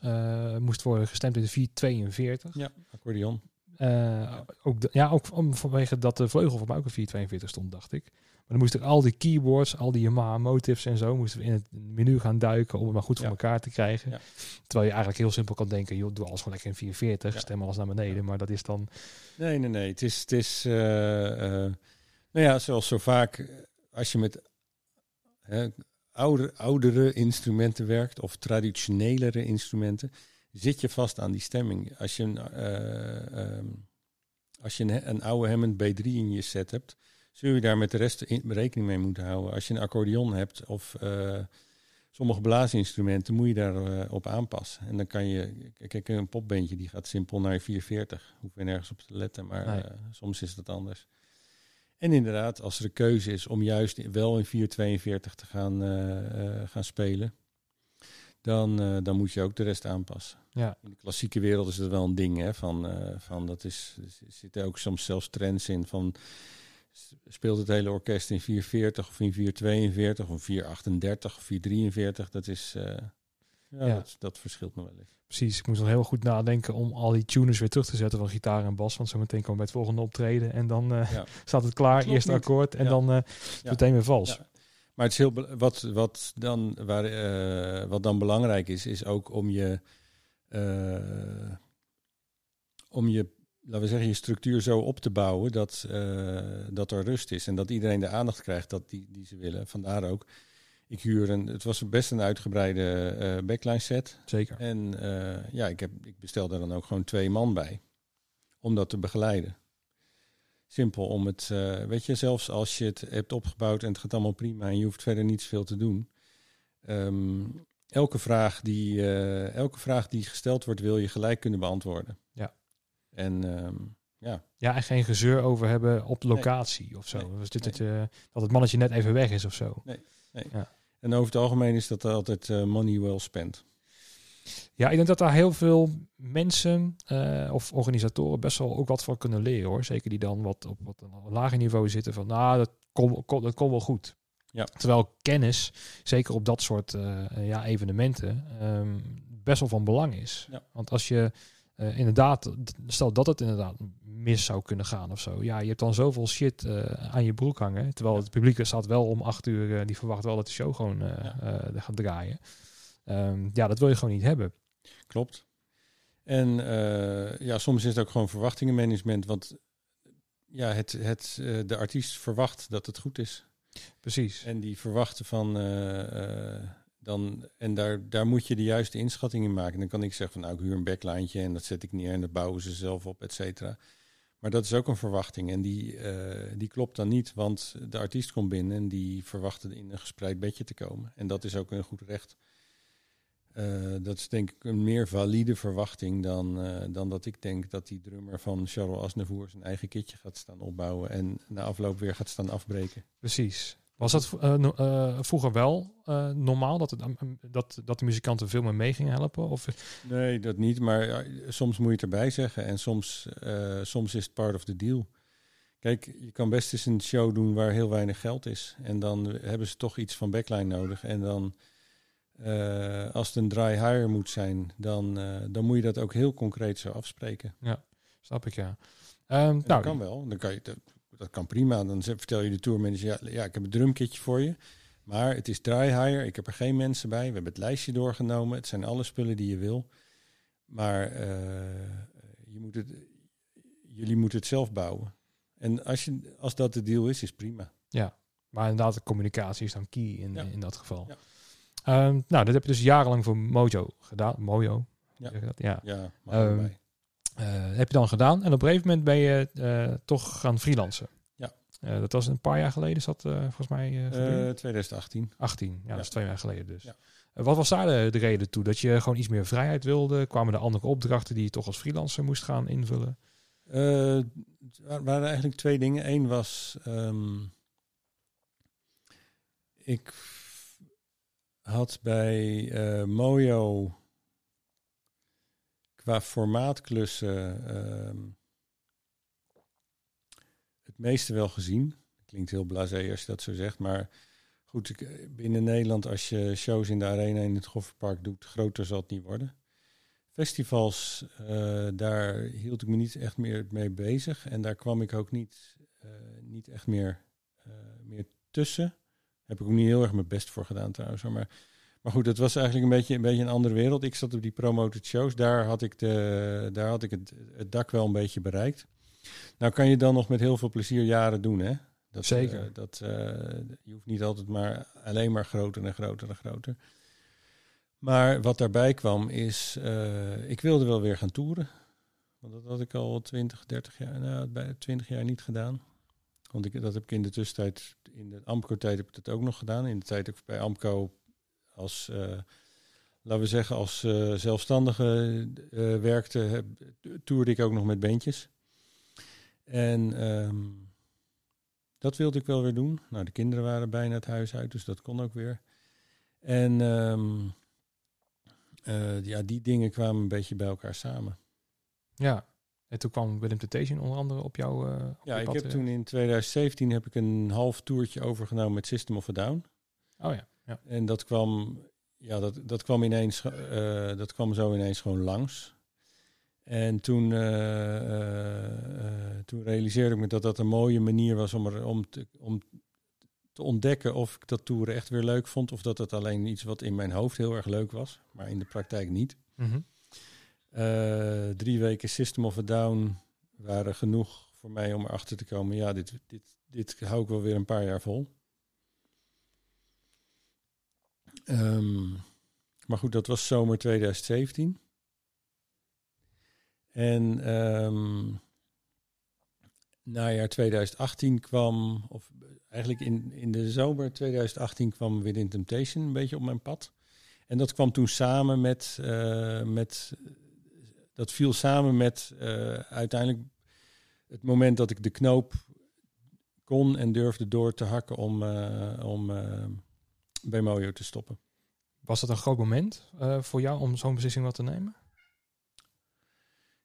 moest worden gestemd in de 442.
Ja, accordeon.
Eh, ook ja, ook om, vanwege dat de vleugel van mij ook een 442 stond, dacht ik. Maar dan moest ik al die keyboards, al die Yamaha motives en zo, moesten we in het menu gaan duiken om het maar goed voor
Ja.
elkaar te krijgen.
Ja.
Terwijl je eigenlijk heel simpel kan denken, joh, doe alles gewoon lekker in 440,
Ja.
stem alles naar beneden. Maar dat is dan,
Nee, nee, nee. Het is, het is eh, eh, nou ja, zoals zo vaak eh, als je met hè, ouder, oudere instrumenten werkt of traditionelere instrumenten, zit je vast aan die stemming. Als je een, eh, ehm, als je een, een oude Hammond B3 in je set hebt, zul je daar met de rest in, rekening mee moeten houden. Als je een accordeon hebt of eh, sommige blaasinstrumenten, moet je daarop op aanpassen. En dan kan je, kijk, een popbandje die gaat simpel naar 440. Hoef je nergens op te letten, maar
Nee.
eh, soms is dat anders. En inderdaad, als er een keuze is om juist wel in 442 te gaan, eh, eh, gaan spelen, dan, eh, dan moet je ook de rest aanpassen.
ja,
In de klassieke wereld is dat wel een ding, hè? Van, eh, van dat is, er zitten ook soms zelfs trends in van speelt het hele orkest in 440 of in 442 of 438 of 443. Dat is, eh, ja,
Ja.
Dat, dat verschilt nog wel eens.
precies. Ik moest nog heel goed nadenken om al die tuners weer terug te zetten van gitaar en bas. Want zo meteen komen we bij het volgende optreden en dan eh,
Ja.
staat het klaar,
niet.
akkoord en
Ja.
dan eh,
Ja.
meteen weer vals.
Ja. Maar het is heel wat, wat, dan, waar, eh, wat dan belangrijk is, is ook om je, eh, om je, laten we zeggen, je structuur zo op te bouwen dat, eh, dat er rust is en dat iedereen de aandacht krijgt dat die, die ze willen. Vandaar ook, ik huur een, het was best een uitgebreide eh, backline set.
Zeker.
En eh, ja, ik, heb, ik bestel daar dan ook gewoon twee man bij. Om dat te begeleiden. Simpel om het, weet je, zelfs als je het hebt opgebouwd en het gaat allemaal prima en je hoeft verder niet veel te doen. Ehm, elke, vraag die, elke vraag die gesteld wordt, wil je gelijk kunnen beantwoorden.
Ja.
En ehm, ja,
Ja, en geen gezeur over hebben op locatie of zo.
Nee.
Dus dit, het, eh, dat het mannetje net even weg is of zo.
en over het algemeen is dat altijd eh, money well spent.
Ja, ik denk dat daar heel veel mensen eh, of organisatoren best wel ook wat van kunnen leren hoor. Zeker die dan wat op wat een lager niveau zitten van nou, dat komt kom, dat komt wel goed.
Ja.
Terwijl kennis, zeker op dat soort ja, evenementen, ehm, best wel van belang is.
Ja.
Want als je eh, inderdaad, stel dat het inderdaad mis zou kunnen gaan of zo. Ja, je hebt dan zoveel shit eh, aan je broek hangen. Terwijl het publiek staat wel om acht uur, eh, die verwacht wel dat de show gewoon
Ja.
gaat draaien. Ehm, ja, dat wil je gewoon niet hebben.
Klopt. En ja, soms is het ook gewoon verwachtingenmanagement. Want ja, het, het, de artiest verwacht dat het goed is.
Precies.
En die verwachten van. Dan, en daar, daar moet je de juiste inschatting in maken. Dan kan ik zeggen van nou, ik huur een backlijntje en dat zet ik neer en dat bouwen ze zelf op, et cetera. Maar dat is ook een verwachting en die, eh, die klopt dan niet, want de artiest komt binnen en die verwacht in een gespreid bedje te komen. En dat is ook een goed recht. Eh, dat is denk ik een meer valide verwachting dan, eh, dan dat ik denk dat die drummer van Charles Aznavour zijn eigen kitje gaat staan opbouwen en na afloop weer gaat staan afbreken.
Precies. Was dat eh, eh, vroeger wel eh, normaal dat, het, dat, dat de muzikanten veel meer mee gingen helpen? Of,
Nee, dat niet. Maar ja, soms moet je het erbij zeggen. En soms, soms is het part of the deal. Kijk, je kan best eens een show doen waar heel weinig geld is. En dan hebben ze toch iets van backline nodig. En dan, als het een dry hire moet zijn, dan, dan moet je dat ook heel concreet zo afspreken.
snap ik, ja. Ehm, nou,
dat kan wel. Dan kan je, dat, kan prima. Dan vertel je de tourmanager, ja, ja, ik heb een drumkitje voor je. Maar het is dry hire. Ik heb er geen mensen bij. We hebben het lijstje doorgenomen. Het zijn alle spullen die je wil. Maar eh, je moet het, jullie moeten het zelf bouwen. En als, je, als dat de deal is, is prima.
Ja, maar inderdaad, de communicatie is dan key in,
Ja.
in dat geval.
Ja.
Ehm, nou, dat heb je dus jarenlang voor Mojo gedaan. Mojo,
Ja.
Ja.
Ja.
Eh, heb je dan gedaan. En op een gegeven moment ben je eh, toch gaan freelancen.
Ja.
Eh, dat was een paar jaar geleden, is dat eh, volgens mij eh, gebeurd?
Eh, 2018.
18, ja, dat is twee jaar geleden dus.
Ja.
Eh, wat was daar de, de reden toe? Dat je gewoon iets meer vrijheid wilde? Kwamen er andere opdrachten die je toch als freelancer moest gaan invullen?
Eh, wa- waren eigenlijk twee dingen. Eén was, ehm, ik had bij eh, Mojo qua formaat-klussen ehm, het meeste wel gezien. Klinkt heel blasé als je dat zo zegt, maar goed, ik, binnen Nederland als je shows in de arena in het Goffertpark doet, groter zal het niet worden. Festivals, eh, daar hield ik me niet echt meer mee bezig. En daar kwam ik ook niet, eh, niet echt meer, eh, meer tussen. Heb ik ook niet heel erg mijn best voor gedaan trouwens. Maar, maar goed, het was eigenlijk een beetje, een beetje een andere wereld. Ik zat op die promoted shows. Daar had ik, de, daar had ik het, het dak wel een beetje bereikt. Nou kan je dan nog met heel veel plezier jaren doen, hè? Dat,
Zeker.
eh, dat, eh, je hoeft niet altijd maar alleen maar groter en groter en groter. Maar wat daarbij kwam is, eh, ik wilde wel weer gaan toeren. Want dat had ik al 20, 30 jaar, nou, bij 20 jaar niet gedaan. Want ik, dat heb ik in de tussentijd, in de Amco-tijd heb ik dat ook nog gedaan. In de tijd dat ik bij Amco als, eh, laten we zeggen, als eh, zelfstandige eh, werkte, heb, toerde ik ook nog met bandjes. En ehm, dat wilde ik wel weer doen. Nou, de kinderen waren bijna het huis uit, dus dat kon ook weer. En ehm, eh, ja, die dingen kwamen een beetje bij elkaar samen.
Ja. En toen kwam Willem Temptation onder andere op jouw op
Ja, ik
pad,
heb toen in 2017 heb ik een half toertje overgenomen met System of a Down.
Oh ja. Ja.
En dat kwam, ja, dat, dat kwam ineens, eh, dat kwam zo ineens gewoon langs. En toen, eh, eh, toen realiseerde ik me dat dat een mooie manier was om, er, om, te, om te ontdekken of ik dat toeren echt weer leuk vond. Of dat het alleen iets wat in mijn hoofd heel erg leuk was, maar in de praktijk niet.
Mhm.
Drie weken System of a Down waren genoeg voor mij om erachter te komen. Ja, dit, dit, dit hou ik wel weer een paar jaar vol. Ehm, maar goed, dat was zomer 2017. En ehm najaar 2018 kwam, of eigenlijk in, in de zomer 2018 kwam Within Temptation een beetje op mijn pad. En dat kwam toen samen met, eh, met dat viel samen met eh, uiteindelijk het moment dat ik de knoop kon en durfde door te hakken om, eh, om bij Mojo te stoppen.
Was dat een groot moment eh, voor jou om zo'n beslissing wat te nemen?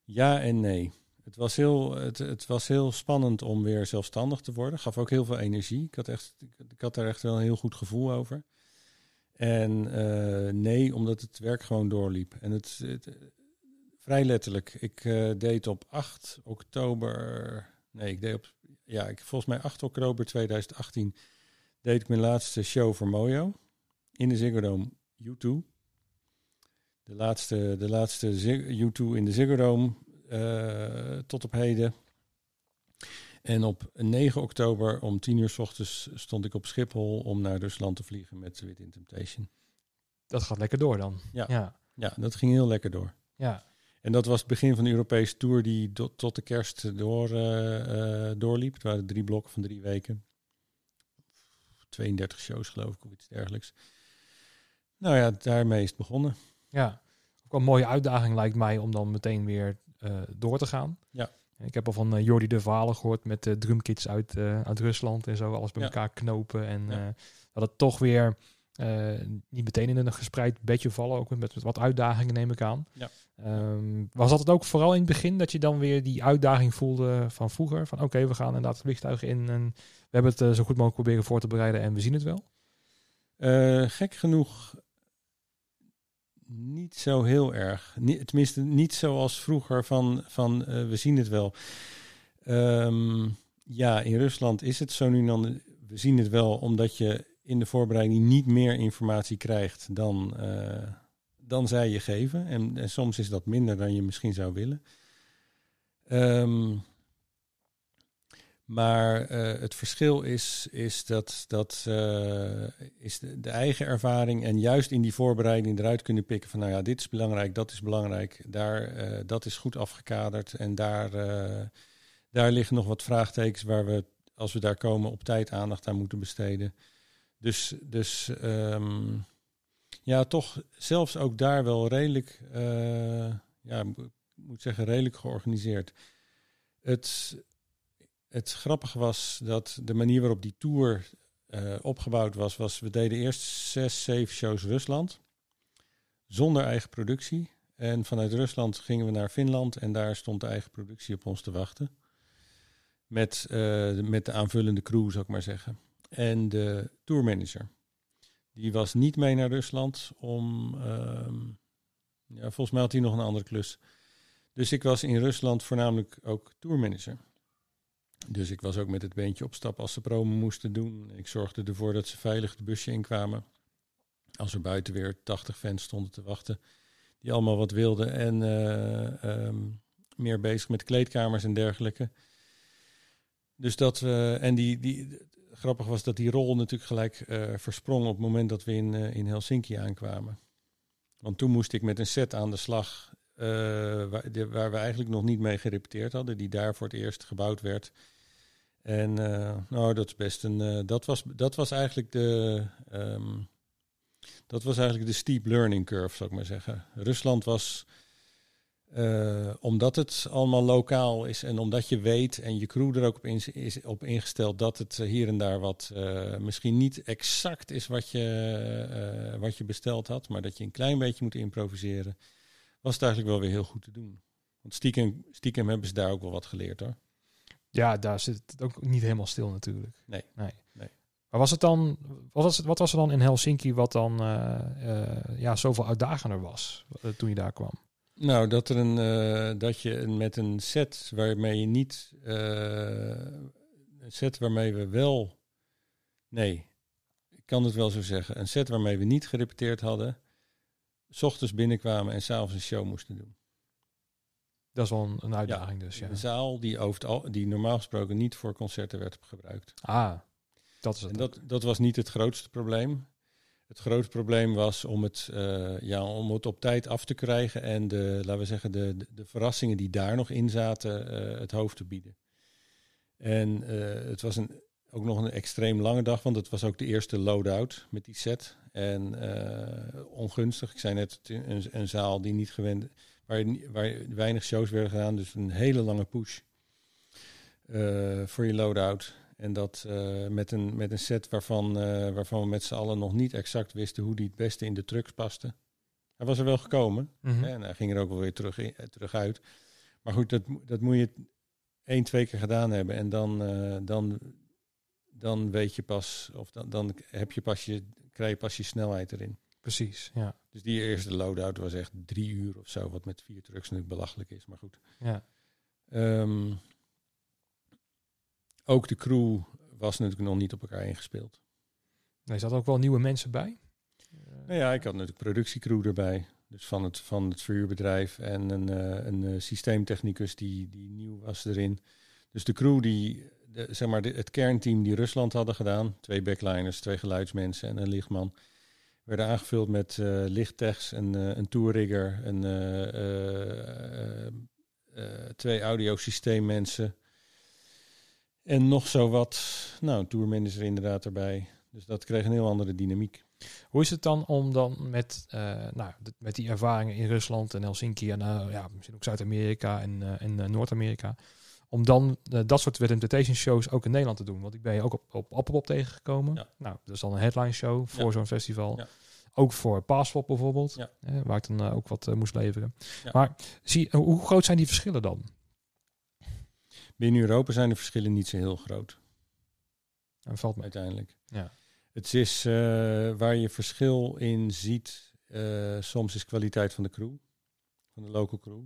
Ja en nee. Het was, heel, het, het was heel spannend om weer zelfstandig te worden. Gaf ook heel veel energie. Ik had, echt, ik, had daar echt wel een heel goed gevoel over. En eh, nee, omdat het werk gewoon doorliep. En het, het vrij letterlijk. Ik eh, deed op 8 oktober. Nee, ik deed op. Ja, ik, volgens mij 8 oktober 2018 deed ik mijn laatste show voor Mojo. In de Ziggo Dome U2. De laatste, de laatste Zig- U2 in de Ziggo Dome eh, tot op heden. En op 9 oktober om 10 uur s ochtends stond ik op Schiphol om naar Rusland te vliegen met Within Temptation.
Dat gaat lekker door dan.
Ja.
Ja.
Ja, dat ging heel lekker door.
ja.
En dat was het begin van de Europese tour die do- tot de kerst door, eh, eh, doorliep. Het waren drie blokken van drie weken. 32 shows geloof ik of iets dergelijks. Nou ja, daarmee is het begonnen.
Ja, ook een mooie uitdaging lijkt mij om dan meteen weer eh, door te gaan.
Ja.
Ik heb al van eh, Jordi de verhalen gehoord met de drumkits uit, eh, uit Rusland en zo, alles bij
Ja.
elkaar knopen. En
Ja.
dat het toch weer niet meteen in een gespreid bedje vallen, ook met, met wat uitdagingen neem ik aan.
Ja.
Ehm, was dat het ook vooral in het begin dat je dan weer die uitdaging voelde van vroeger? Van oké, we gaan inderdaad het vliegtuig in en we hebben het eh, zo goed mogelijk proberen voor te bereiden en we zien het wel?
Eh, gek genoeg niet zo heel erg. Niet, tenminste, niet zoals vroeger van, van eh, we zien het wel. Ehm, ja, in Rusland is het zo nu dan. We zien het wel omdat je in de voorbereiding niet meer informatie krijgt dan, eh, dan zij je geven. En, en soms is dat minder dan je misschien zou willen. Ehm, Maar eh, het verschil is, is dat, dat uh, is de, de, eigen ervaring en juist in die voorbereiding eruit kunnen pikken van nou ja, dit is belangrijk, dat is belangrijk, daar, dat is goed afgekaderd en daar, daar liggen nog wat vraagtekens waar we, als we daar komen, op tijd aandacht aan moeten besteden. Dus, dus um, ja, toch zelfs ook daar wel redelijk, ja, ik moet zeggen, redelijk georganiseerd. Het, het grappige was dat de manier waarop die tour uh, opgebouwd was, was we deden eerst zes, zeven shows Rusland. Zonder eigen productie. En vanuit Rusland gingen we naar Finland en daar stond de eigen productie op ons te wachten. Met, uh, met de aanvullende crew, zou ik maar zeggen. En de tourmanager. Die was niet mee naar Rusland om. Uh, ja, volgens mij had hij nog een andere klus. Dus ik was in Rusland voornamelijk ook tourmanager. Dus ik was ook met het beentje op stap als ze promo moesten doen. Ik zorgde ervoor dat ze veilig de busje inkwamen. Als er buiten weer 80 fans stonden te wachten. Die allemaal wat wilden. En uh, um, meer bezig met kleedkamers en dergelijke. Dus dat we. en die, die, grappig was dat die rol natuurlijk gelijk uh, versprong op het moment dat we in, uh, in Helsinki aankwamen. Want toen moest ik met een set aan de slag. waar, de, waar we eigenlijk nog niet mee gerepeteerd hadden. Die daar voor het eerst gebouwd werd. En nou, dat is best een. Dat, was, dat was eigenlijk de. Um, dat was eigenlijk de steep learning curve, zou ik maar zeggen. Rusland was. Uh, omdat het allemaal lokaal is en omdat je weet en je crew er ook op, in, is op ingesteld dat het hier en daar wat misschien niet exact is wat je, wat je besteld had, maar dat je een klein beetje moet improviseren, was het eigenlijk wel weer heel goed te doen. Want stiekem, stiekem hebben ze daar ook wel wat geleerd hoor.
Ja, daar zit het ook niet helemaal stil natuurlijk.
Nee.
nee.
nee.
Maar was het dan, wat was, het, wat was er dan in Helsinki wat dan ja, zoveel uitdagender was toen je daar kwam?
Nou, dat, er een, dat je met een set waarmee je niet, een set waarmee we wel, nee, ik kan het wel zo zeggen, een set waarmee we niet gerepeteerd hadden, s ochtends binnenkwamen en s'avonds een show moesten doen.
Dat is wel een, een uitdaging
ja,
dus. Ja.
Een zaal die, over die normaal gesproken niet voor concerten werd gebruikt.
Ah, dat is het.
En dat, dat was niet het grootste probleem. Het grootste probleem was om het, uh, ja, om het op tijd af te krijgen en de, laten we zeggen, de, de, verrassingen die daar nog in zaten, uh, het hoofd te bieden. En uh, het was een, ook nog een extreem lange dag, want het was ook de eerste load-out met die set. En ongunstig, ik zei net, een, een zaal die niet gewend waar, waar weinig shows werden gedaan. Dus een hele lange push voor je loadout. En dat uh, met, een, met een set waarvan, uh, waarvan we met z'n allen nog niet exact wisten hoe die het beste in de trucks paste. Hij was er wel gekomen mm -hmm. hè, en hij ging er ook wel weer terug, in, terug uit. Maar goed, dat, dat moet je één, twee keer gedaan hebben. En dan, dan, dan weet je pas, of dan, dan heb je pas je, krijg je pas je snelheid erin.
Precies, ja.
Dus die eerste loadout was echt drie uur of zo, wat met vier trucks natuurlijk belachelijk is, maar goed.
Ja.
Um, ook de crew was natuurlijk nog niet op elkaar ingespeeld.
Nee, er zaten ook wel nieuwe mensen bij?
Nou ja, ik had natuurlijk productiecrew erbij. Dus van het, van het verhuurbedrijf en een, uh, een uh, systeemtechnicus die, die nieuw was erin. Dus de crew die, de, zeg maar, de, het kernteam die Rusland hadden gedaan, twee backliners, twee geluidsmensen en een lichtman, werden aangevuld met uh, lichttechs, een, een tourrigger, een, twee audiosysteemmensen. En nog zo wat, nou, tourmanager inderdaad erbij. Dus dat kreeg een heel andere dynamiek.
Hoe is het dan om dan met, nou, met die ervaringen in Rusland en Helsinki en ja, misschien ook Zuid-Amerika en, en Noord-Amerika, om dan dat soort Wet Temptation shows ook in Nederland te doen. Want ik ben je ook op, op Appelpop tegengekomen.
Ja.
Nou, dat is dan een headline show voor ja. zo'n festival.
Ja.
Ook voor Passpop bijvoorbeeld, eh, waar ik dan ook wat moest leveren. Maar zie, hoe groot zijn die verschillen dan?
Binnen Europa zijn de verschillen niet zo heel groot.
En valt me.
Uiteindelijk.
Ja.
Het is uh, waar je verschil in ziet. soms is kwaliteit van de crew, van de local crew.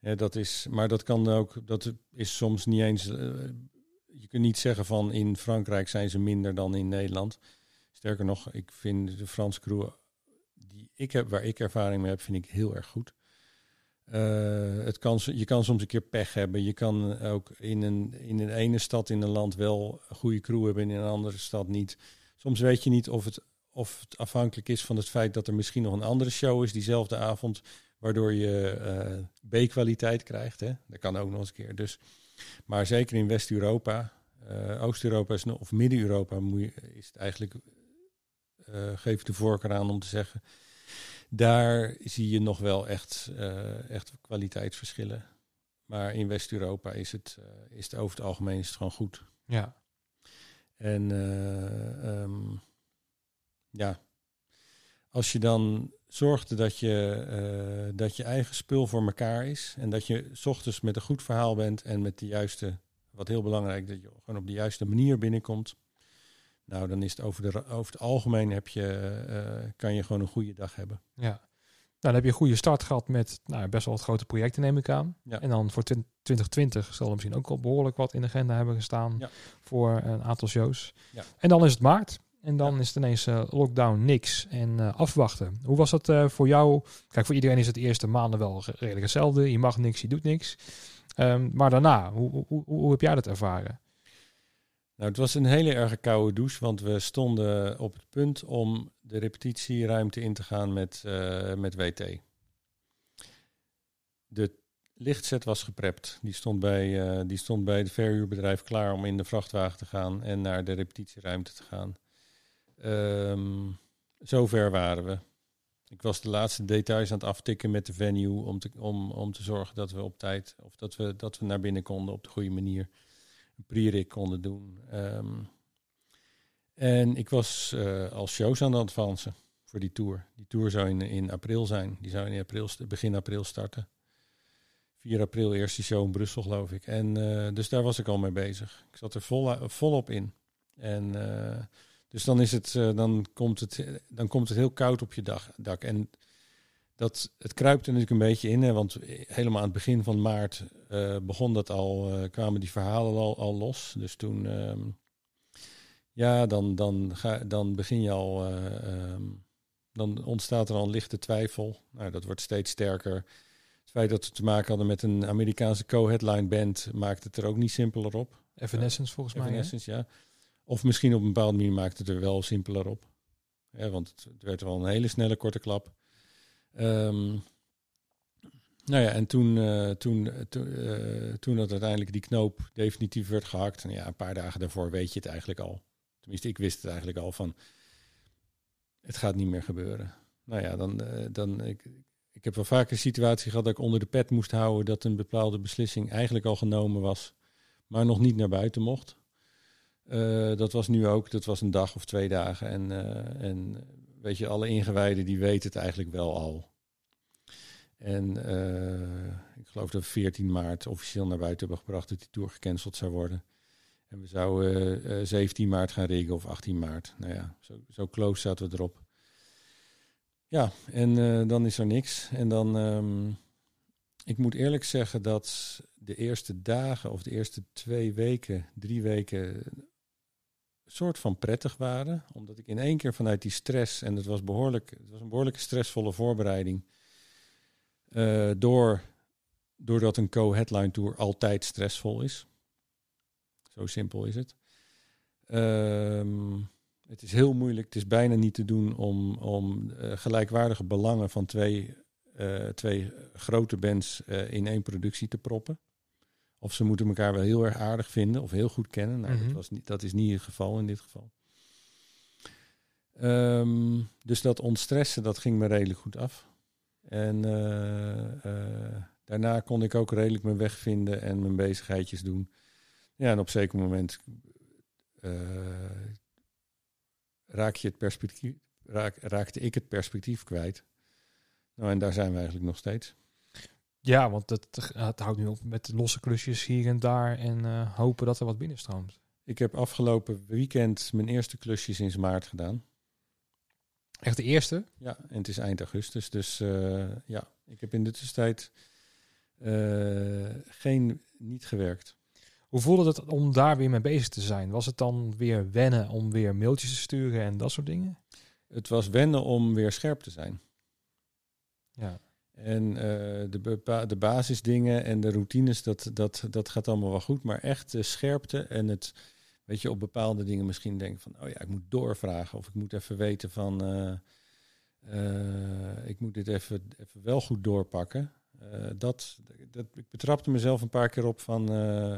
Ja, dat is, maar dat kan ook, dat is soms niet eens. Uh, je kunt niet zeggen van in Frankrijk zijn ze minder dan in Nederland. Sterker nog, ik vind de Franse crew die ik heb, waar ik ervaring mee heb, vind ik heel erg goed. Eh, het kan, je kan soms een keer pech hebben. Je kan ook in een, in een ene stad in een land wel een goede crew hebben en in een andere stad niet. Soms weet je niet of het, of het afhankelijk is van het feit dat er misschien nog een andere show is diezelfde avond, waardoor je uh, B-kwaliteit krijgt. Hè? Dat kan ook nog eens een keer. Dus, maar zeker in West-Europa, uh, Oost-Europa of Midden-Europa is het eigenlijk, geef de voorkeur aan om te zeggen, daar zie je nog wel echt, uh, echt kwaliteitsverschillen. Maar in West-Europa is het, is het over het algemeen is het gewoon goed.
Ja.
En um, ja, als je dan zorgt dat je, uh, dat je eigen spul voor elkaar is en dat je s ochtends met een goed verhaal bent en met de juiste, wat heel belangrijk, dat je gewoon op de juiste manier binnenkomt. Nou, dan is het over, de, over het algemeen heb je, uh, kan je gewoon een goede dag hebben.
Ja. Nou, dan heb je een goede start gehad met nou, best wel wat grote projecten, neem ik aan.
Ja.
En dan voor 2020 zal er misschien ook al behoorlijk wat in de agenda hebben gestaan
Ja.
voor een aantal shows.
Ja.
En dan is het maart. En dan is het ineens eh, lockdown, niks en eh, afwachten. Hoe was dat eh, voor jou? Kijk, voor iedereen is het de eerste maanden wel re- redelijk hetzelfde. Je mag niks, je doet niks. Ehm, maar daarna, hoe, hoe, hoe, hoe heb jij dat ervaren?
Nou, het was een hele erge koude douche, want we stonden op het punt om de repetitieruimte in te gaan met, eh, met WT. De lichtset was geprept. Die stond bij, eh, die stond bij het verhuurbedrijf klaar om in de vrachtwagen te gaan en naar de repetitieruimte te gaan. Ehm zover waren we. Ik was de laatste details aan het aftikken met de venue om te, om, om te zorgen dat we op tijd, of dat we, dat we naar binnen konden op de goede manier een pre-rig konden doen. Ehm, en ik was uh, al shows aan het advancen voor die tour. Die tour zou in, in april zijn. Die zou in april, begin april starten. 4 april eerste show in Brussel, geloof ik. En uh, dus daar was ik al mee bezig. Ik zat er vol, volop in. En uh, dus dan is het, dan komt het, dan komt het heel koud op je dag, dak. En dat, het kruipt er natuurlijk een beetje in, hè, want helemaal aan het begin van maart uh, begon dat al, uh, kwamen die verhalen al, al los. Dus toen, uh, ja, dan, dan, ga, dan begin je al, uh, dan ontstaat er al een lichte twijfel. Nou, dat wordt steeds sterker. Het feit dat we te maken hadden met een Amerikaanse co-headline band maakt het er ook niet simpeler op.
Evanescence volgens mij.
Evanescence, ja. Of misschien op een bepaalde manier maakt het er wel simpeler op. Ja, want het, het werd wel een hele snelle korte klap. Um, nou ja, en toen, uh, toen, toen, uh, toen dat uiteindelijk die knoop definitief werd gehakt, en ja, een paar dagen daarvoor weet je het eigenlijk al. Tenminste, ik wist het eigenlijk al van, het gaat niet meer gebeuren. Nou ja, dan, dan ik, ik heb wel vaker een situatie gehad dat ik onder de pet moest houden dat een bepaalde beslissing eigenlijk al genomen was, maar nog niet naar buiten mocht. Dat was nu ook, dat was een dag of twee dagen. En, en weet je, alle ingewijden die weten het eigenlijk wel al. En uh, ik geloof dat we 14 maart officieel naar buiten hebben gebracht dat die tour gecanceld zou worden. En we zouden 17 maart gaan riggen of 18 maart. Nou ja, zo, zo close zaten we erop. Ja, en dan is er niks. En dan, um, ik moet eerlijk zeggen dat de eerste dagen of de eerste twee weken, drie weken soort van prettig waren. Omdat ik in één keer vanuit die stress, en het was, behoorlijk, het was een behoorlijke stressvolle voorbereiding, uh, door, doordat een co-headline tour altijd stressvol is. Zo simpel is het. Um, het is heel moeilijk, het is bijna niet te doen om, om uh, gelijkwaardige belangen van twee, uh, twee grote bands in één productie te proppen. Of ze moeten elkaar wel heel erg aardig vinden of heel goed kennen. Nou, mm -hmm. dat, was niet, dat is niet het geval in dit geval. Um, dus dat ontstressen, dat ging me redelijk goed af. En uh, uh, daarna kon ik ook redelijk mijn weg vinden en mijn bezigheidjes doen. Ja, en op een zeker moment raak je het perspectief, raak, raakte ik het perspectief kwijt. Nou, en daar zijn we eigenlijk nog steeds.
Ja, want het, het houdt nu op met losse klusjes hier en daar en uh, hopen dat er wat binnenstroomt.
Ik heb afgelopen weekend mijn eerste klusje sinds maart gedaan.
Echt de eerste?
Ja, en het is eind augustus. Dus uh, ja, ik heb in de tussentijd uh, geen, niet gewerkt.
Hoe voelde het om daar weer mee bezig te zijn? Was het dan weer wennen om weer mailtjes te sturen en dat soort dingen?
Het was wennen om weer scherp te zijn.
Ja.
En de, bepa- de basisdingen en de routines, dat, dat, dat gaat allemaal wel goed. Maar echt de scherpte en het, weet je, op bepaalde dingen misschien denken van, oh ja, ik moet doorvragen. Of ik moet even weten van, ik moet dit even, even wel goed doorpakken. dat, dat, ik betrapte mezelf een paar keer op van,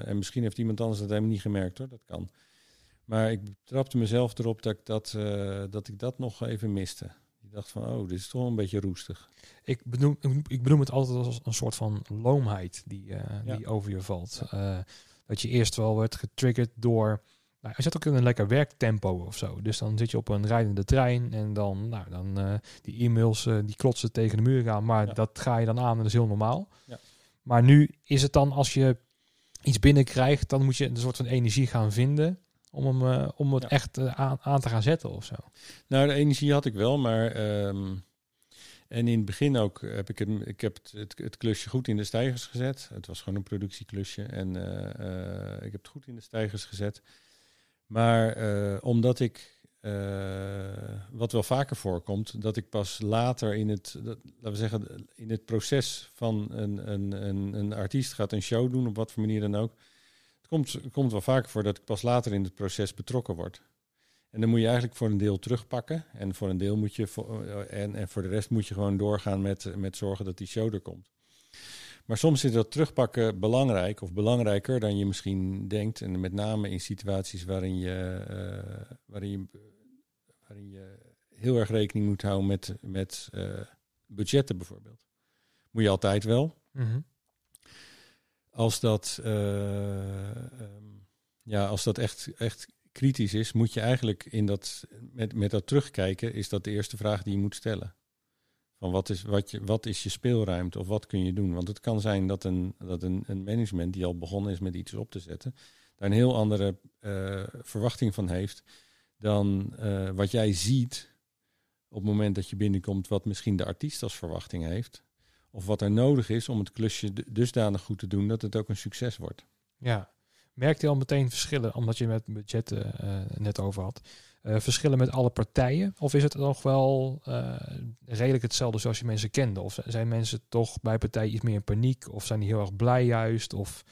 en misschien heeft iemand anders dat helemaal niet gemerkt hoor, dat kan. Maar ik trapte mezelf erop dat ik dat, uh, dat ik dat nog even miste. Ik dacht van, oh, dit is toch een beetje roestig.
Ik benoem, ik benoem het altijd als een soort van loomheid die, ja. die over je valt. Ja. Dat je eerst wel werd getriggerd door... Nou, je zit ook in een lekker werktempo of zo. Dus dan zit je op een rijdende trein en dan, nou, dan die e-mails die klotsen tegen de muur aan. Maar ja. dat ga je dan aan en dat is heel normaal. Maar nu is het dan als je iets binnenkrijgt, dan moet je een soort van energie gaan vinden om, hem, uh, om het ja. echt aan, aan, te gaan zetten of zo?
Nou, de energie had ik wel, maar... Um, en in het begin ook heb ik het, ik heb het, het, het, klusje goed in de stijgers gezet. Het was gewoon een productieklusje en uh, ik heb het goed in de stijgers gezet. Maar omdat ik, wat wel vaker voorkomt, dat ik pas later in het, dat, laten we zeggen, in het proces van een, een, een, een artiest gaat een show doen, op wat voor manier dan ook komt, komt wel vaker voor dat ik pas later in het proces betrokken word. En dan moet je eigenlijk voor een deel terugpakken. En voor een deel moet je voor, en, en voor de rest moet je gewoon doorgaan met, met zorgen dat die show er komt. Maar soms is dat terugpakken belangrijk of belangrijker dan je misschien denkt. En met name in situaties waarin je, uh, waarin je, waarin je heel erg rekening moet houden met, met uh, budgetten bijvoorbeeld. Moet je altijd wel. Mm -hmm als dat, uh, um, ja, als dat echt, echt kritisch is, moet je eigenlijk in dat, met, met dat terugkijken, is dat de eerste vraag die je moet stellen. Van wat is, wat, je, wat is je speelruimte of wat kun je doen? Want het kan zijn dat een, dat een, een management die al begonnen is met iets op te zetten, daar een heel andere uh, verwachting van heeft dan uh, wat jij ziet op het moment dat je binnenkomt, wat misschien de artiest als verwachting heeft of wat er nodig is om het klusje dusdanig goed te doen dat het ook een succes wordt.
Ja, merkt je al meteen verschillen, omdat je met budgetten uh, net over had, verschillen met alle partijen? Of is het nog wel uh, redelijk hetzelfde zoals je mensen kende? Of zijn mensen toch bij partijen iets meer in paniek? Of zijn die heel erg blij juist? Of,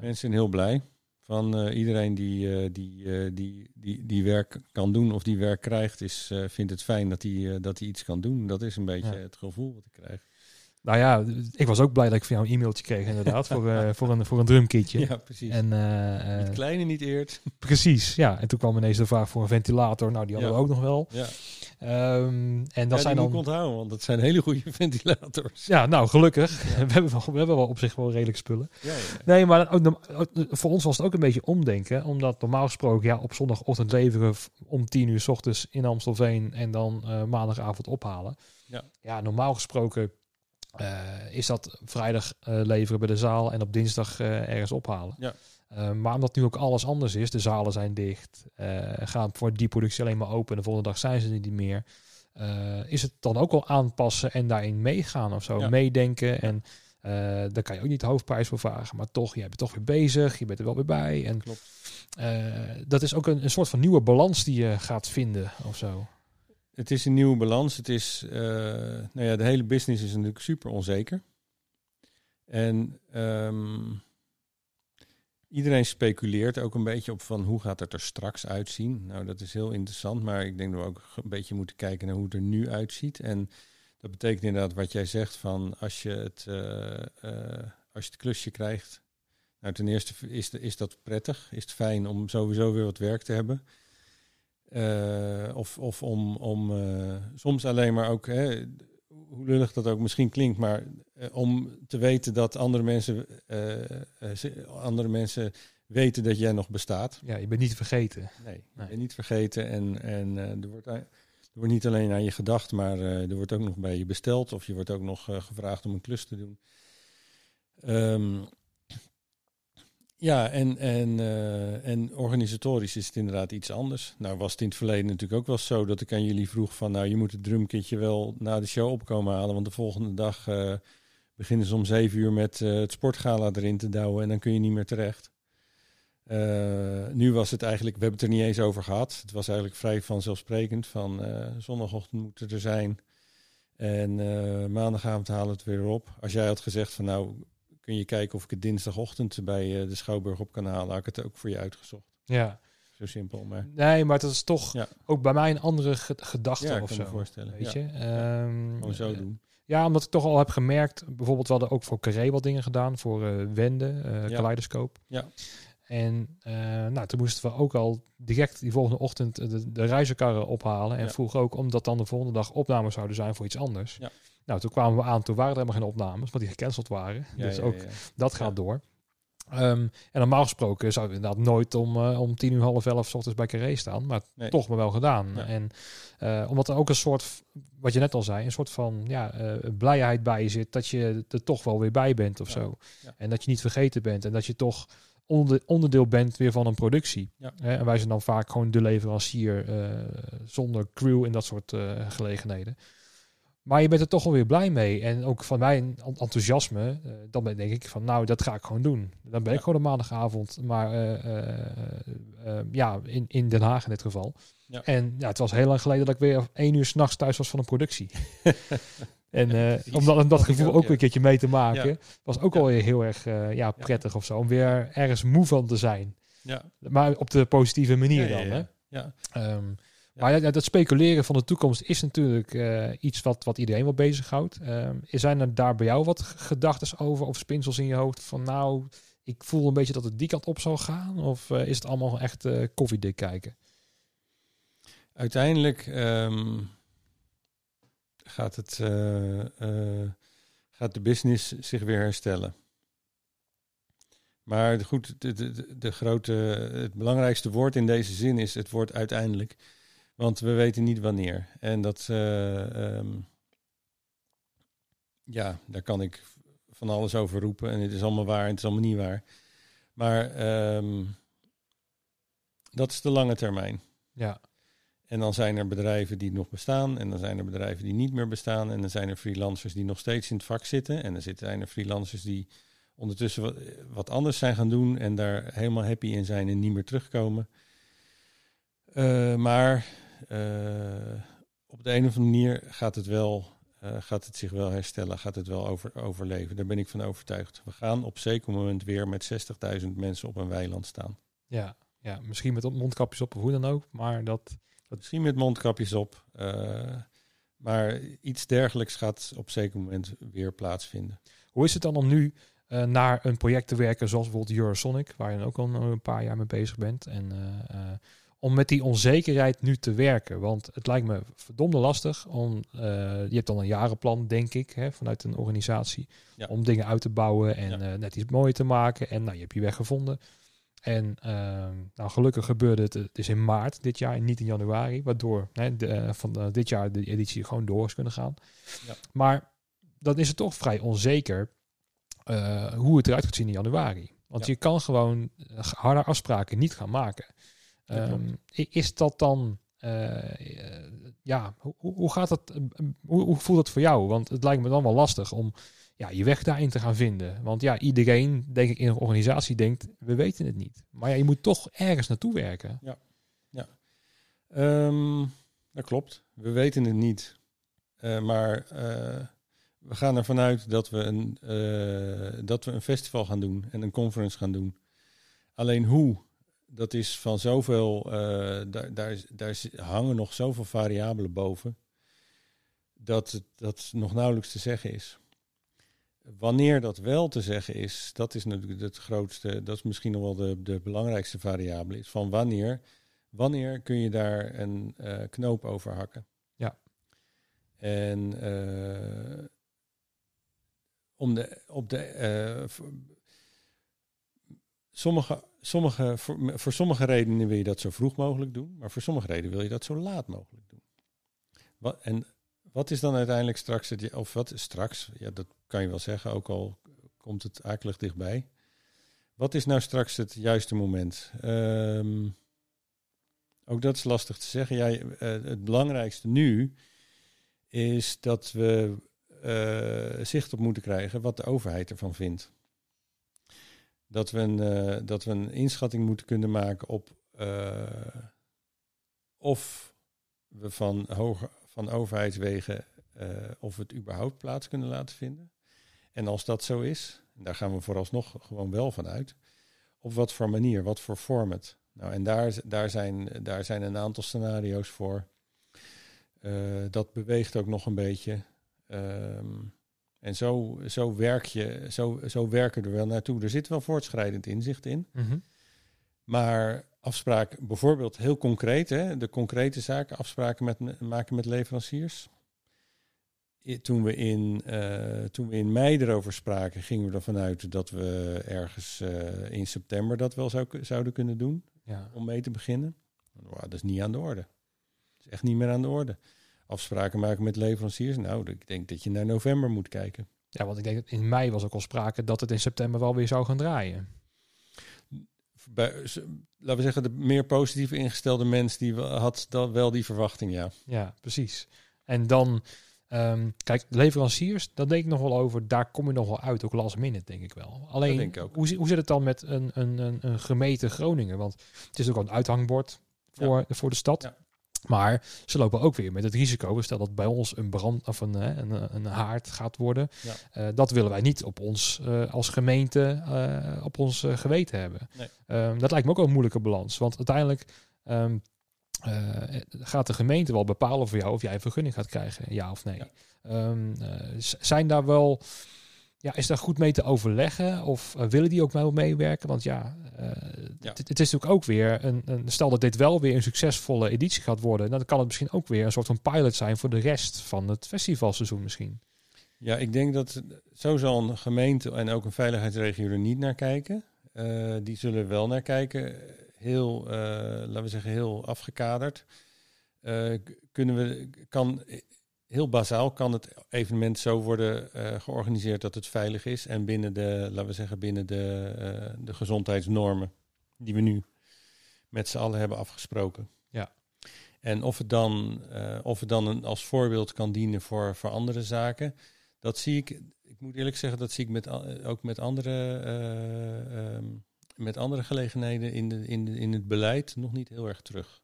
mensen zijn heel blij van iedereen die, die, die, die, die werk kan doen of die werk krijgt, is, vindt het fijn dat hij dat hij iets kan doen. Dat is een beetje ja. het gevoel wat ik krijg.
Nou ja, ik was ook blij dat ik van jou een e-mailtje kreeg inderdaad, voor, uh, voor, een, voor een drumkitje.
Ja, precies. En, uh, niet kleine niet eert.
Precies, ja. En toen kwam ineens de vraag voor een ventilator. Nou, die hadden ja. we ook nog wel. Ja. Um, en dat
ja,
zijn dan...
moet onthouden, want dat zijn hele goede ventilators.
Ja, nou, gelukkig. Ja. we, hebben wel, we hebben wel op zich wel redelijk spullen. Ja, Nee, maar ook, voor ons was het ook een beetje omdenken. Omdat normaal gesproken, ja, op zondagochtend leveren om tien uur s ochtends in Amstelveen en dan uh, maandagavond ophalen. Ja. ja, normaal gesproken is dat vrijdag uh, leveren bij de zaal en op dinsdag uh, ergens ophalen. Ja. maar omdat nu ook alles anders is, de zalen zijn dicht, gaan voor die productie alleen maar open en de volgende dag zijn ze niet meer. is het dan ook wel aanpassen en daarin meegaan of zo, ja. meedenken en daar kan je ook niet de hoofdprijs voor vragen, maar toch, je bent toch weer bezig, je bent er wel weer bij. En Klopt. dat is ook een, een soort van nieuwe balans die je gaat vinden of zo.
Het is een nieuwe balans. Het is, uh, nou ja, de hele business is natuurlijk super onzeker. En um, iedereen speculeert ook een beetje op van hoe gaat het er straks uitzien. Nou, dat is heel interessant, maar ik denk dat we ook een beetje moeten kijken naar hoe het er nu uitziet. En dat betekent inderdaad wat jij zegt van als je het, uh, uh, als je het klusje krijgt. Nou, ten eerste is, de, is dat prettig, is het fijn om sowieso weer wat werk te hebben. Uh, of, of om, om uh, soms alleen maar ook, hè, hoe lullig dat ook misschien klinkt, maar uh, om te weten dat andere mensen, andere mensen weten dat jij nog bestaat.
Ja, je bent niet vergeten.
Nee, nee. je bent niet vergeten en, en er, wordt, er wordt niet alleen aan je gedacht, maar er wordt ook nog bij je besteld of je wordt ook nog gevraagd om een klus te doen. Um, ja, en, en, uh, en organisatorisch is het inderdaad iets anders. Nou was het in het verleden natuurlijk ook wel zo dat ik aan jullie vroeg van... nou, je moet het drumkitje wel na de show opkomen halen... want de volgende dag uh, beginnen ze om zeven uur met uh, het sportgala erin te douwen... en dan kun je niet meer terecht. nu was het eigenlijk, we hebben het er niet eens over gehad. Het was eigenlijk vrij vanzelfsprekend van zondagochtend moet er zijn... En eh, maandagavond halen we het weer op. Als jij had gezegd van nou, kun je kijken of ik het dinsdagochtend bij eh, de Schouwburg op kan halen, had ik het ook voor je uitgezocht.
Ja.
Zo simpel, maar
Nee, maar dat is toch
Ja.
ook bij mij een andere ge- gedachte
ja, ik
of
kan
zo.
me voorstellen.
Weet
ja.
je? Ehm,
Gewoon zo
eh,
doen.
Ja, omdat ik toch al heb gemerkt, bijvoorbeeld we hadden ook voor Carré wat dingen gedaan, voor eh Wende. Kaleidoscoop.
Ja.
En nou, toen moesten we ook al direct die volgende ochtend de, de reizenkarren ophalen. En vroeg ook omdat dan de volgende dag opnames zouden zijn voor iets anders.
Ja.
Nou, toen kwamen we aan, toen waren er helemaal geen opnames, want die gecanceld waren.
Ja,
dus
ja,
ook dat gaat door. Ehm, en normaal gesproken zouden we inderdaad nooit om, eh, om tien uur, half elf 's ochtends bij Carré staan. Maar
Nee.
toch maar wel gedaan.
Ja.
En eh, omdat er ook een soort, wat je net al zei, een soort van ja, eh, blijheid bij je zit. Dat je er toch wel weer bij bent of
Ja.
zo.
Ja.
En dat je niet vergeten bent. En dat je toch onder, onderdeel bent weer van een productie. Hè, en wij zijn dan vaak gewoon de leverancier zonder crew en dat soort gelegenheden. Maar je bent er toch wel weer blij mee. En ook van mijn en- enthousiasme, eh, dan ben, denk ik van nou, dat ga ik gewoon doen. Dan ben ik gewoon een maandagavond, maar eh, eh, ja, in, in Den Haag in dit geval.
Ja.
En ja, het was heel lang geleden dat ik weer één uur s'nachts thuis was van een productie. en om dat, om dat gevoel
ook, ja.
een keertje mee te maken, was ook alweer heel erg ja, prettig of zo. Om weer ergens moe van te zijn.
Ja.
Maar op de positieve manier dan.
ja.
Hè?
Ja.
Ehm, Maar dat speculeren van de toekomst is natuurlijk eh, iets wat, wat iedereen wel bezighoudt. Ehm zijn er daar bij jou wat gedachten over of spinsels in je hoofd van nou, ik voel een beetje dat het die kant op zal gaan? Of eh, is het allemaal echt eh, koffiedik kijken?
Uiteindelijk ehm, gaat, het, gaat de business zich weer herstellen. Maar goed, de, de- de grote, het belangrijkste woord in deze zin is het woord uiteindelijk. Want we weten niet wanneer. En dat, ehm, ja, daar kan ik van alles over roepen. En het is allemaal waar en het is allemaal niet waar. Maar ehm, dat is de lange termijn.
Ja,
En dan zijn er bedrijven die nog bestaan. En dan zijn er bedrijven die niet meer bestaan. En dan zijn er freelancers die nog steeds in het vak zitten. En dan zitten- zijn er freelancers die ondertussen wat anders zijn gaan doen. En daar helemaal happy in zijn en niet meer terugkomen. Eh, maar eh, op de een of andere manier gaat het, wel, eh, gaat het zich wel herstellen. Gaat het wel over, overleven. Daar ben ik van overtuigd. We gaan op zeker moment weer met 60.000 mensen op een weiland staan.
ja, ja, misschien met mondkapjes op of hoe dan ook. Maar dat,
Misschien met mondkapjes op. maar iets dergelijks gaat op zeker moment weer plaatsvinden.
hoe is het dan om nu naar een project te werken zoals bijvoorbeeld Eurosonic, waar je dan ook al een paar jaar mee bezig bent? En om met die onzekerheid nu te werken. Want het lijkt me verdomde lastig om. eh, je hebt dan een jarenplan, denk ik, hè, vanuit een organisatie.
Ja.
Om dingen uit te bouwen en
Ja.
eh, net iets mooier te maken. En nou, je hebt je weg gevonden. En ehm, nou, gelukkig gebeurde het, is in maart dit jaar en niet in januari. Waardoor hè, de, eh, van dit jaar de editie gewoon door is kunnen gaan.
Ja.
Maar dan is het toch vrij onzeker hoe het eruit gaat zien in januari. Want je kan gewoon harde afspraken niet gaan maken. Ehm, is dat dan, eh, ja, hoe, hoe gaat dat, eh, hoe, hoe voelt dat voor jou? Want het lijkt me dan wel lastig om ja, je weg daarin te gaan vinden. Want ja, iedereen, denk ik, in een organisatie denkt, we weten het niet. Maar ja, je moet toch ergens naartoe werken.
Ehm, dat klopt. We weten het niet. Eh, maar we gaan ervan uit dat we, een, dat we een festival gaan doen en een conference gaan doen. Alleen hoe, dat is van zoveel, eh, daar, daar, daar hangen nog zoveel variabelen boven, dat het dat nog nauwelijks te zeggen is. Wanneer dat wel te zeggen is, dat is natuurlijk het grootste, dat is misschien nog wel de, de belangrijkste variabele, is van wanneer, wanneer kun je daar een eh, knoop over hakken.
Ja.
En eh, om de, op de, sommige, sommige, voor, voor sommige redenen wil je dat zo vroeg mogelijk doen, maar voor sommige redenen wil je dat zo laat mogelijk doen. Wat, en wat is dan uiteindelijk straks het, of wat is straks, ja, dat kan je wel zeggen, ook al komt het akelig dichtbij. Wat is nou straks het juiste moment? Ehm, ook dat is lastig te zeggen. Jij, eh, het belangrijkste nu is dat we eh, zicht op moeten krijgen wat de overheid ervan vindt. Dat we een, eh, dat we een inschatting moeten kunnen maken op eh, of we van, hoger, van overheidswegen eh, of het überhaupt plaats kunnen laten vinden. En als dat zo is, daar gaan we vooralsnog gewoon wel van uit. Op wat voor manier, wat voor format. Nou, en daar, daar, zijn, daar zijn een aantal scenario's voor. Dat beweegt ook nog een beetje. Ehm, en zo, zo, werk je, zo, zo werken we er wel naartoe. Er zit wel voortschrijdend inzicht in.
Mhm.
Maar afspraken, bijvoorbeeld heel concreet, hè, de concrete zaken, afspraken met, maken met leveranciers. I- Toen we, in, eh, toen we in mei erover spraken, gingen we ervan uit dat we ergens eh, in september dat wel zou, zouden kunnen doen
Ja.
om mee te beginnen. Nou, dat is niet aan de orde. Dat is echt niet meer aan de orde. Afspraken maken met leveranciers. Nou, ik denk dat je naar november moet kijken.
ja, want ik denk dat in mei was ook al sprake dat het in september wel weer zou gaan draaien.
Bij, laten we zeggen, de meer positief ingestelde mens die had dan wel die verwachting, ja.
Ja, precies. En dan, ehm, kijk, leveranciers, daar denk ik nog wel over. Daar kom je nog wel uit, ook last minute, denk ik wel. Alleen,
denk ik ook.
Hoe, hoe zit het dan met een, een, een, een gemeente Groningen? Want het is ook al een uithangbord voor, voor de stad.
Ja.
Maar ze lopen ook weer met het risico. Stel dat bij ons een brand of een, een, een haard gaat worden.
Ja.
Eh, dat willen wij niet op ons eh, als gemeente eh, op ons eh, geweten hebben.
Nee.
Ehm, dat lijkt me ook een moeilijke balans. Want uiteindelijk ehm, eh, gaat de gemeente wel bepalen voor jou of jij een vergunning gaat krijgen, ja of nee.
Ja.
Ehm, eh, zijn daar wel, ja, is daar goed mee te overleggen? Of eh, willen die ook wel meewerken? Want ja, eh,
Ja.
Het, het is natuurlijk ook weer een, een, stel dat dit wel weer een succesvolle editie gaat worden, dan kan het misschien ook weer een soort van pilot zijn voor de rest van het festivalseizoen misschien.
Ja, ik denk dat zo zal een gemeente en ook een veiligheidsregio er niet naar kijken. Eh, die zullen wel naar kijken, heel, laten we zeggen, heel afgekaderd. Kunnen we, kan, heel bazaal kan het evenement zo worden eh, georganiseerd dat het veilig is en binnen de, laten we zeggen, binnen de, eh, de gezondheidsnormen die we nu met z'n allen hebben afgesproken.
Ja.
En of het dan, eh, of het dan een, als voorbeeld kan dienen voor, voor andere zaken, dat zie ik, ik moet eerlijk zeggen, dat zie ik met, ook met andere, eh, ehm, met andere gelegenheden in, de, in, de, in het beleid nog niet heel erg terug.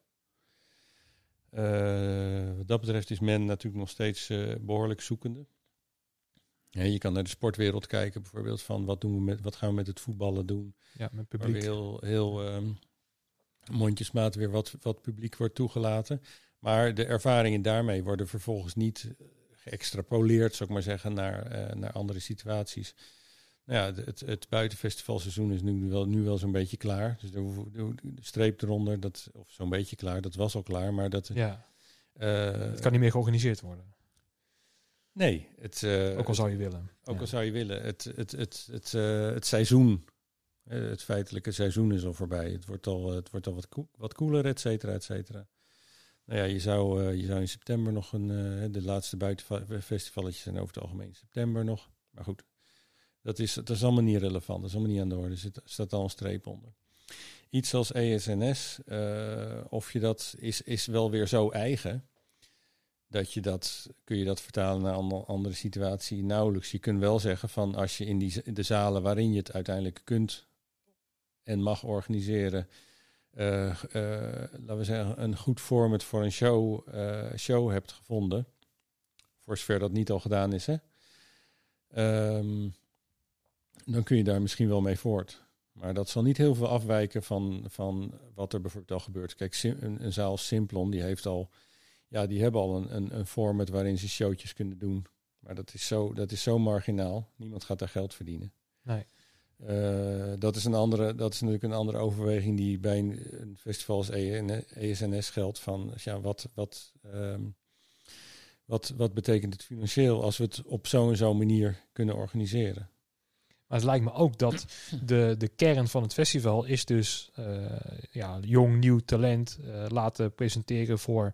Eh, wat dat betreft is men natuurlijk nog steeds eh, behoorlijk zoekende. Ja, je kan naar de sportwereld kijken, bijvoorbeeld van wat, doen we met, wat gaan we met het voetballen doen.
Ja, met
Waar
publiek.
weer heel, heel ehm, mondjesmaat weer wat, wat publiek wordt toegelaten. Maar de ervaringen daarmee worden vervolgens niet eh, geëxtrapoleerd, zou ik maar zeggen, naar, naar andere situaties. Nou ja, het, het buitenfestivalseizoen is nu wel, nu wel zo'n beetje klaar. Dus de, de, de streep eronder, dat, of zo'n beetje klaar, dat was al klaar. Maar dat,
Ja,
eh,
het kan niet meer georganiseerd worden.
nee, het, eh,
Ook al zou je willen.
ook
Ja.
al zou je willen, het, het, het, het, eh, het seizoen, het feitelijke seizoen is al voorbij. Het wordt al, het wordt al wat, wat koeler, et cetera, et cetera. Nou ja, je zou, je zou in september nog een, de laatste buitenfestivalletjes zijn over het algemeen in september nog. Maar goed, dat is, dat is allemaal niet relevant, dat is allemaal niet aan de orde. Er zit, staat al een streep onder. Iets als ESNS, eh, of je dat is, is wel weer zo eigen dat je dat, kun je dat vertalen naar een andere situatie nauwelijks. Je kunt wel zeggen van als je in die, de zalen waarin je het uiteindelijk kunt en mag organiseren, eh, eh, laten we zeggen, een goed format voor een show, show hebt gevonden, voor zover dat niet al gedaan is, hè, Ehm, dan kun je daar misschien wel mee voort. Maar dat zal niet heel veel afwijken van, van wat er bijvoorbeeld al gebeurt. Kijk, een, een zaal Simplon, die heeft al ja, die hebben al een, een, een format waarin ze showtjes kunnen doen. Maar dat is, zo, dat is zo marginaal. Niemand gaat daar geld verdienen.
Nee.
Eh, dat, is een andere, dat is natuurlijk een andere overweging die bij een, een festival als EN ESNS geldt. Van, ja, wat, wat, ehm, wat, wat betekent het financieel als we het op zo'n zo'n manier kunnen organiseren?
Maar het lijkt me ook dat de, de kern van het festival is dus eh, ja, jong, nieuw talent eh, laten presenteren voor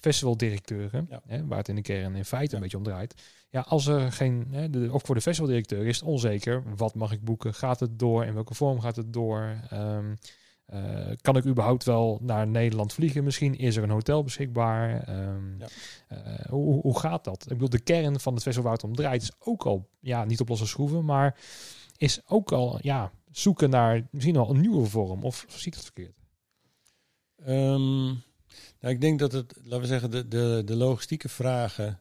festivaldirecteuren.
Ja.
Hè, waar het in de kern in feite
Ja.
een beetje om draait. Ja, als er geen, hè, de, ook voor de festivaldirecteur is het onzeker. Wat mag ik boeken? Gaat het door? In welke vorm gaat het door? Ehm, eh, kan ik überhaupt wel naar Nederland vliegen? Misschien is er een hotel beschikbaar. Ehm,
Ja.
eh, hoe, hoe gaat dat? Ik bedoel, de kern van het festival waar het om draait is ook al, ja, niet op losse schroeven, maar is ook al, ja, zoeken naar misschien wel een nieuwe vorm. Of zie ik dat verkeerd?
Ehm, nou, ik denk dat het, laten we zeggen, de, de, de logistieke vragen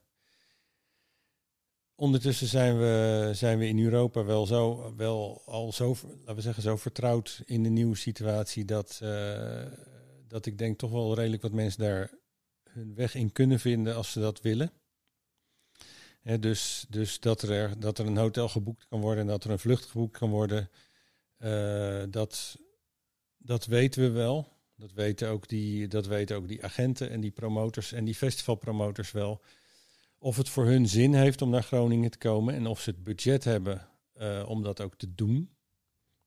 ondertussen zijn we, zijn we in Europa wel, zo, wel al zo, laten we zeggen, zo vertrouwd in de nieuwe situatie dat, uh, dat ik denk toch wel redelijk wat mensen daar hun weg in kunnen vinden als ze dat willen. dus dus dat, er, dat er een hotel geboekt kan worden en dat er een vlucht geboekt kan worden, uh, dat, dat weten we wel. Dat weten, ook die, dat weten ook die agenten en die promotors en die festivalpromotors wel of het voor hun zin heeft om naar Groningen te komen en of ze het budget hebben uh, om dat ook te doen.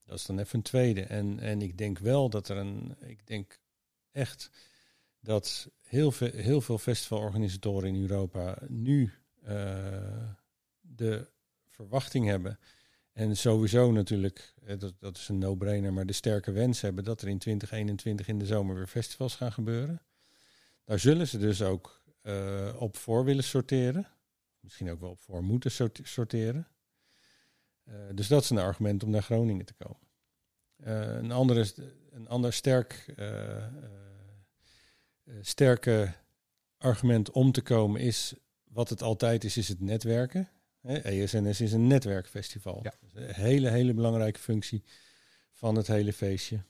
Dat is dan even een tweede. En, en ik denk wel dat er een. Ik denk echt dat heel veel, heel veel festivalorganisatoren in Europa nu uh, de verwachting hebben. En sowieso natuurlijk, eh, dat, dat is een no-brainer, maar de sterke wens hebben dat er in 2021 in de zomer weer festivals gaan gebeuren. Daar zullen ze dus ook uh, op voor willen sorteren. Misschien ook wel op voor moeten sorteren. Uh, dus dat is een argument om naar Groningen te komen. Uh, een, andere, een ander sterk, sterke argument om te komen is, wat het altijd is, is het netwerken. ESNS is een netwerkfestival. Ja. een hele, hele belangrijke functie van het hele feestje.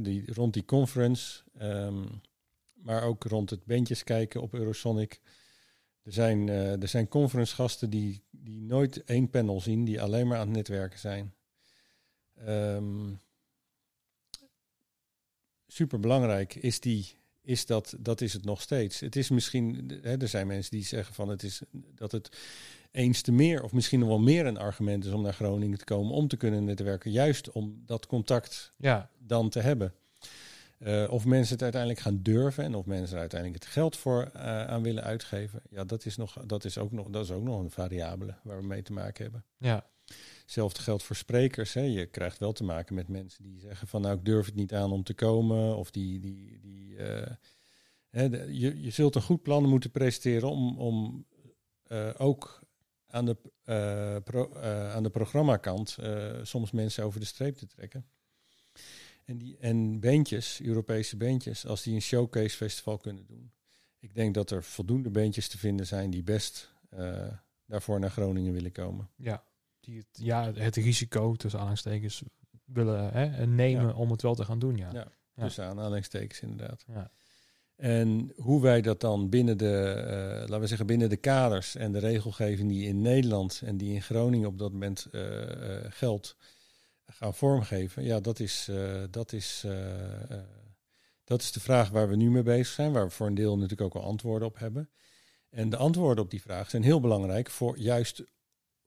Die, rond die conference um, maar ook rond het bandjes kijken op Eurosonic. Er zijn, uh, er zijn conferencegasten die, die nooit één panel zien, die alleen maar aan het netwerken zijn. Um, super belangrijk is, die, is dat, dat is het nog steeds. Het is misschien, hè, er zijn mensen die zeggen van het is dat het eens te meer, of misschien nog wel meer een argument is om naar Groningen te komen om te kunnen netwerken. Juist om dat contact ja. dan te hebben. Uh, of mensen het uiteindelijk gaan durven en of mensen er uiteindelijk het geld voor uh, aan willen uitgeven. Ja, dat is, nog, dat, is ook nog, dat is ook nog een variabele waar we mee te maken hebben.
Ja.
Hetzelfde geldt voor sprekers. Hè. Je krijgt wel te maken met mensen die zeggen van nou ik durf het niet aan om te komen. Of die, die, die uh, hè, je, je zult een goed plan moeten presenteren om, om ook aan de, pro, aan de programmakant soms mensen over de streep te trekken. En, die, en bandjes, Europese bandjes, als die een showcase festival kunnen doen. Ik denk dat er voldoende bandjes te vinden zijn die best uh, daarvoor naar Groningen willen komen.
Ja, die het, ja, het risico tussen aanhalingstekens willen hè, nemen om het wel te gaan doen. Ja, ja,
ja. tussen aanhalingstekens inderdaad. Ja. En hoe wij dat dan binnen de, uh, laten we zeggen, binnen de kaders en de regelgeving die in Nederland en die in Groningen op dat moment uh, geldt, gaan vormgeven, ja, dat is, uh, dat, is, uh, uh, dat is de vraag waar we nu mee bezig zijn, waar we voor een deel natuurlijk ook al antwoorden op hebben. En de antwoorden op die vraag zijn heel belangrijk voor juist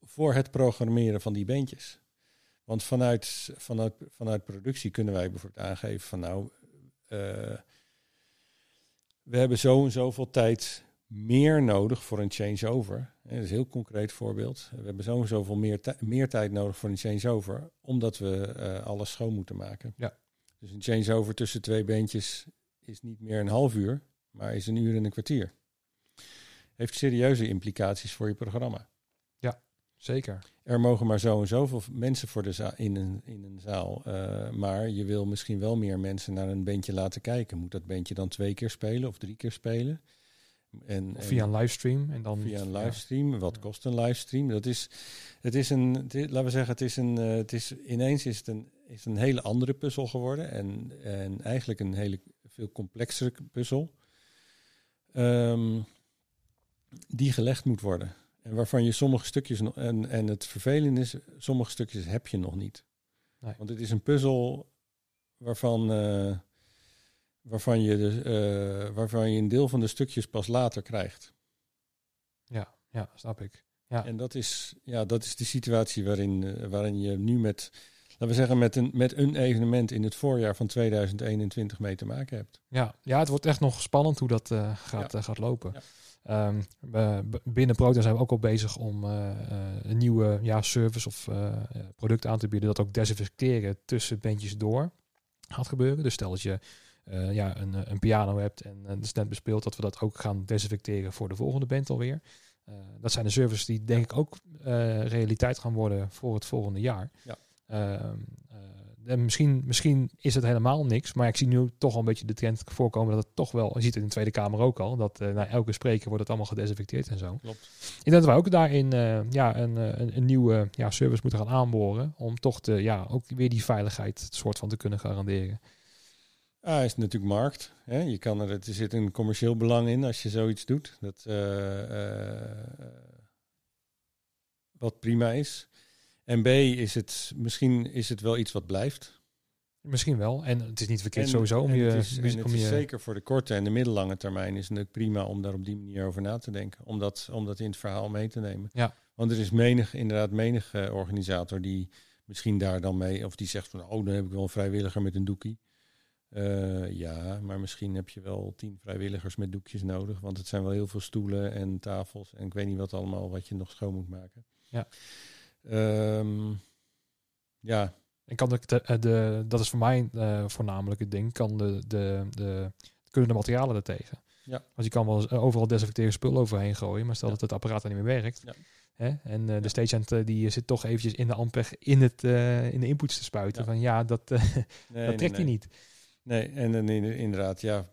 voor het programmeren van die beentjes. Want vanuit, vanuit, vanuit productie kunnen wij bijvoorbeeld aangeven van nou, we hebben zo en zoveel tijd meer nodig voor een changeover. Dat is een heel concreet voorbeeld. We hebben zo zoveel meer, meer tijd nodig voor een changeover, omdat we uh, alles schoon moeten maken.
Ja.
Dus een changeover tussen twee beentjes is niet meer een half uur, maar is een uur en een kwartier. Heeft serieuze implicaties voor je programma.
Ja, zeker.
Er mogen maar zo en zoveel mensen voor de zaal, in, een, in een zaal. Uh, maar je wil misschien wel meer mensen naar een bandje laten kijken. Moet dat bandje dan twee keer spelen of drie keer spelen?
En, via een livestream. En dan,
via een livestream. Wat kost een livestream? Dat is, het is een, laten we zeggen, het is een, uh, het is, ineens is het een, is een hele andere puzzel geworden. En, en eigenlijk een hele veel complexere puzzel. Um, die gelegd moet worden. En waarvan je sommige stukjes, en, en het vervelende is, sommige stukjes heb je nog niet. Nee. Want het is een puzzel waarvan... Uh, waarvan je, de, uh, waarvan je een deel van de stukjes pas later krijgt.
Ja, ja snap ik. Ja.
En dat is, ja, dat is de situatie waarin, uh, waarin je nu met, laten we zeggen, met een, met een evenement in het voorjaar van 2021 mee te maken hebt.
Ja, ja het wordt echt nog spannend hoe dat uh, gaat, ja. gaat lopen. Ja. Um, binnen Prota zijn we ook al bezig om een nieuwe ja, service of product aan te bieden dat ook desinfecteren tussen bandjes door gaat gebeuren. Dus stel dat je uh, ja, een, een, piano hebt en uh, is net bespeeld, dat we dat ook gaan desinfecteren voor de volgende band alweer. Uh, dat zijn de services die denk ik ook realiteit gaan worden voor het volgende jaar.
Ja.
Ehm, En misschien, misschien is het helemaal niks. Maar ik zie nu toch al een beetje de trend voorkomen dat het toch wel... Je ziet het in de Tweede Kamer ook al. Dat na elke spreker wordt het allemaal gedesinfecteerd en zo.
Klopt.
Ik denk dat wij ook daarin ja, een, een, een, nieuwe ja, service moeten gaan aanboren. Om toch de, ja, ook weer die veiligheid soort van te kunnen garanderen.
Ah, is natuurlijk markt. Hè? Je kan er, er zit een commercieel belang in als je zoiets doet. Dat, wat prima is. En B is het misschien is het wel iets wat blijft.
Misschien wel. En het is niet verkeerd en, sowieso om je. Het
is, het is zeker voor de korte en de middellange termijn is het prima om daar op die manier over na te denken. Om dat, om dat in het verhaal mee te nemen.
Ja.
Want er is menig, inderdaad, menig uh, organisator die misschien daar dan mee, of die zegt van oh, dan heb ik wel een vrijwilliger met een doekie. Uh, ja, maar misschien heb je wel tien vrijwilligers met doekjes nodig. Want het zijn wel heel veel stoelen en tafels en ik weet niet wat allemaal wat je nog schoon moet maken.
Ja.
Um, ja.
En kan de, de, de, dat is voor mij uh, voornamelijk het ding, kan de, de, de, kunnen de materialen er tegen.
Ja.
Want je kan wel overal desinfecteren spul overheen gooien, maar stel dat het apparaat er niet meer werkt.
Ja.
Hè? En uh, de stagehand uh, die zit toch eventjes in de ampeg in, het, uh, in de inputs te spuiten. Van ja, dat, nee, dat trekt
nee,
hij nee. niet.
Nee, en, en inderdaad, ja,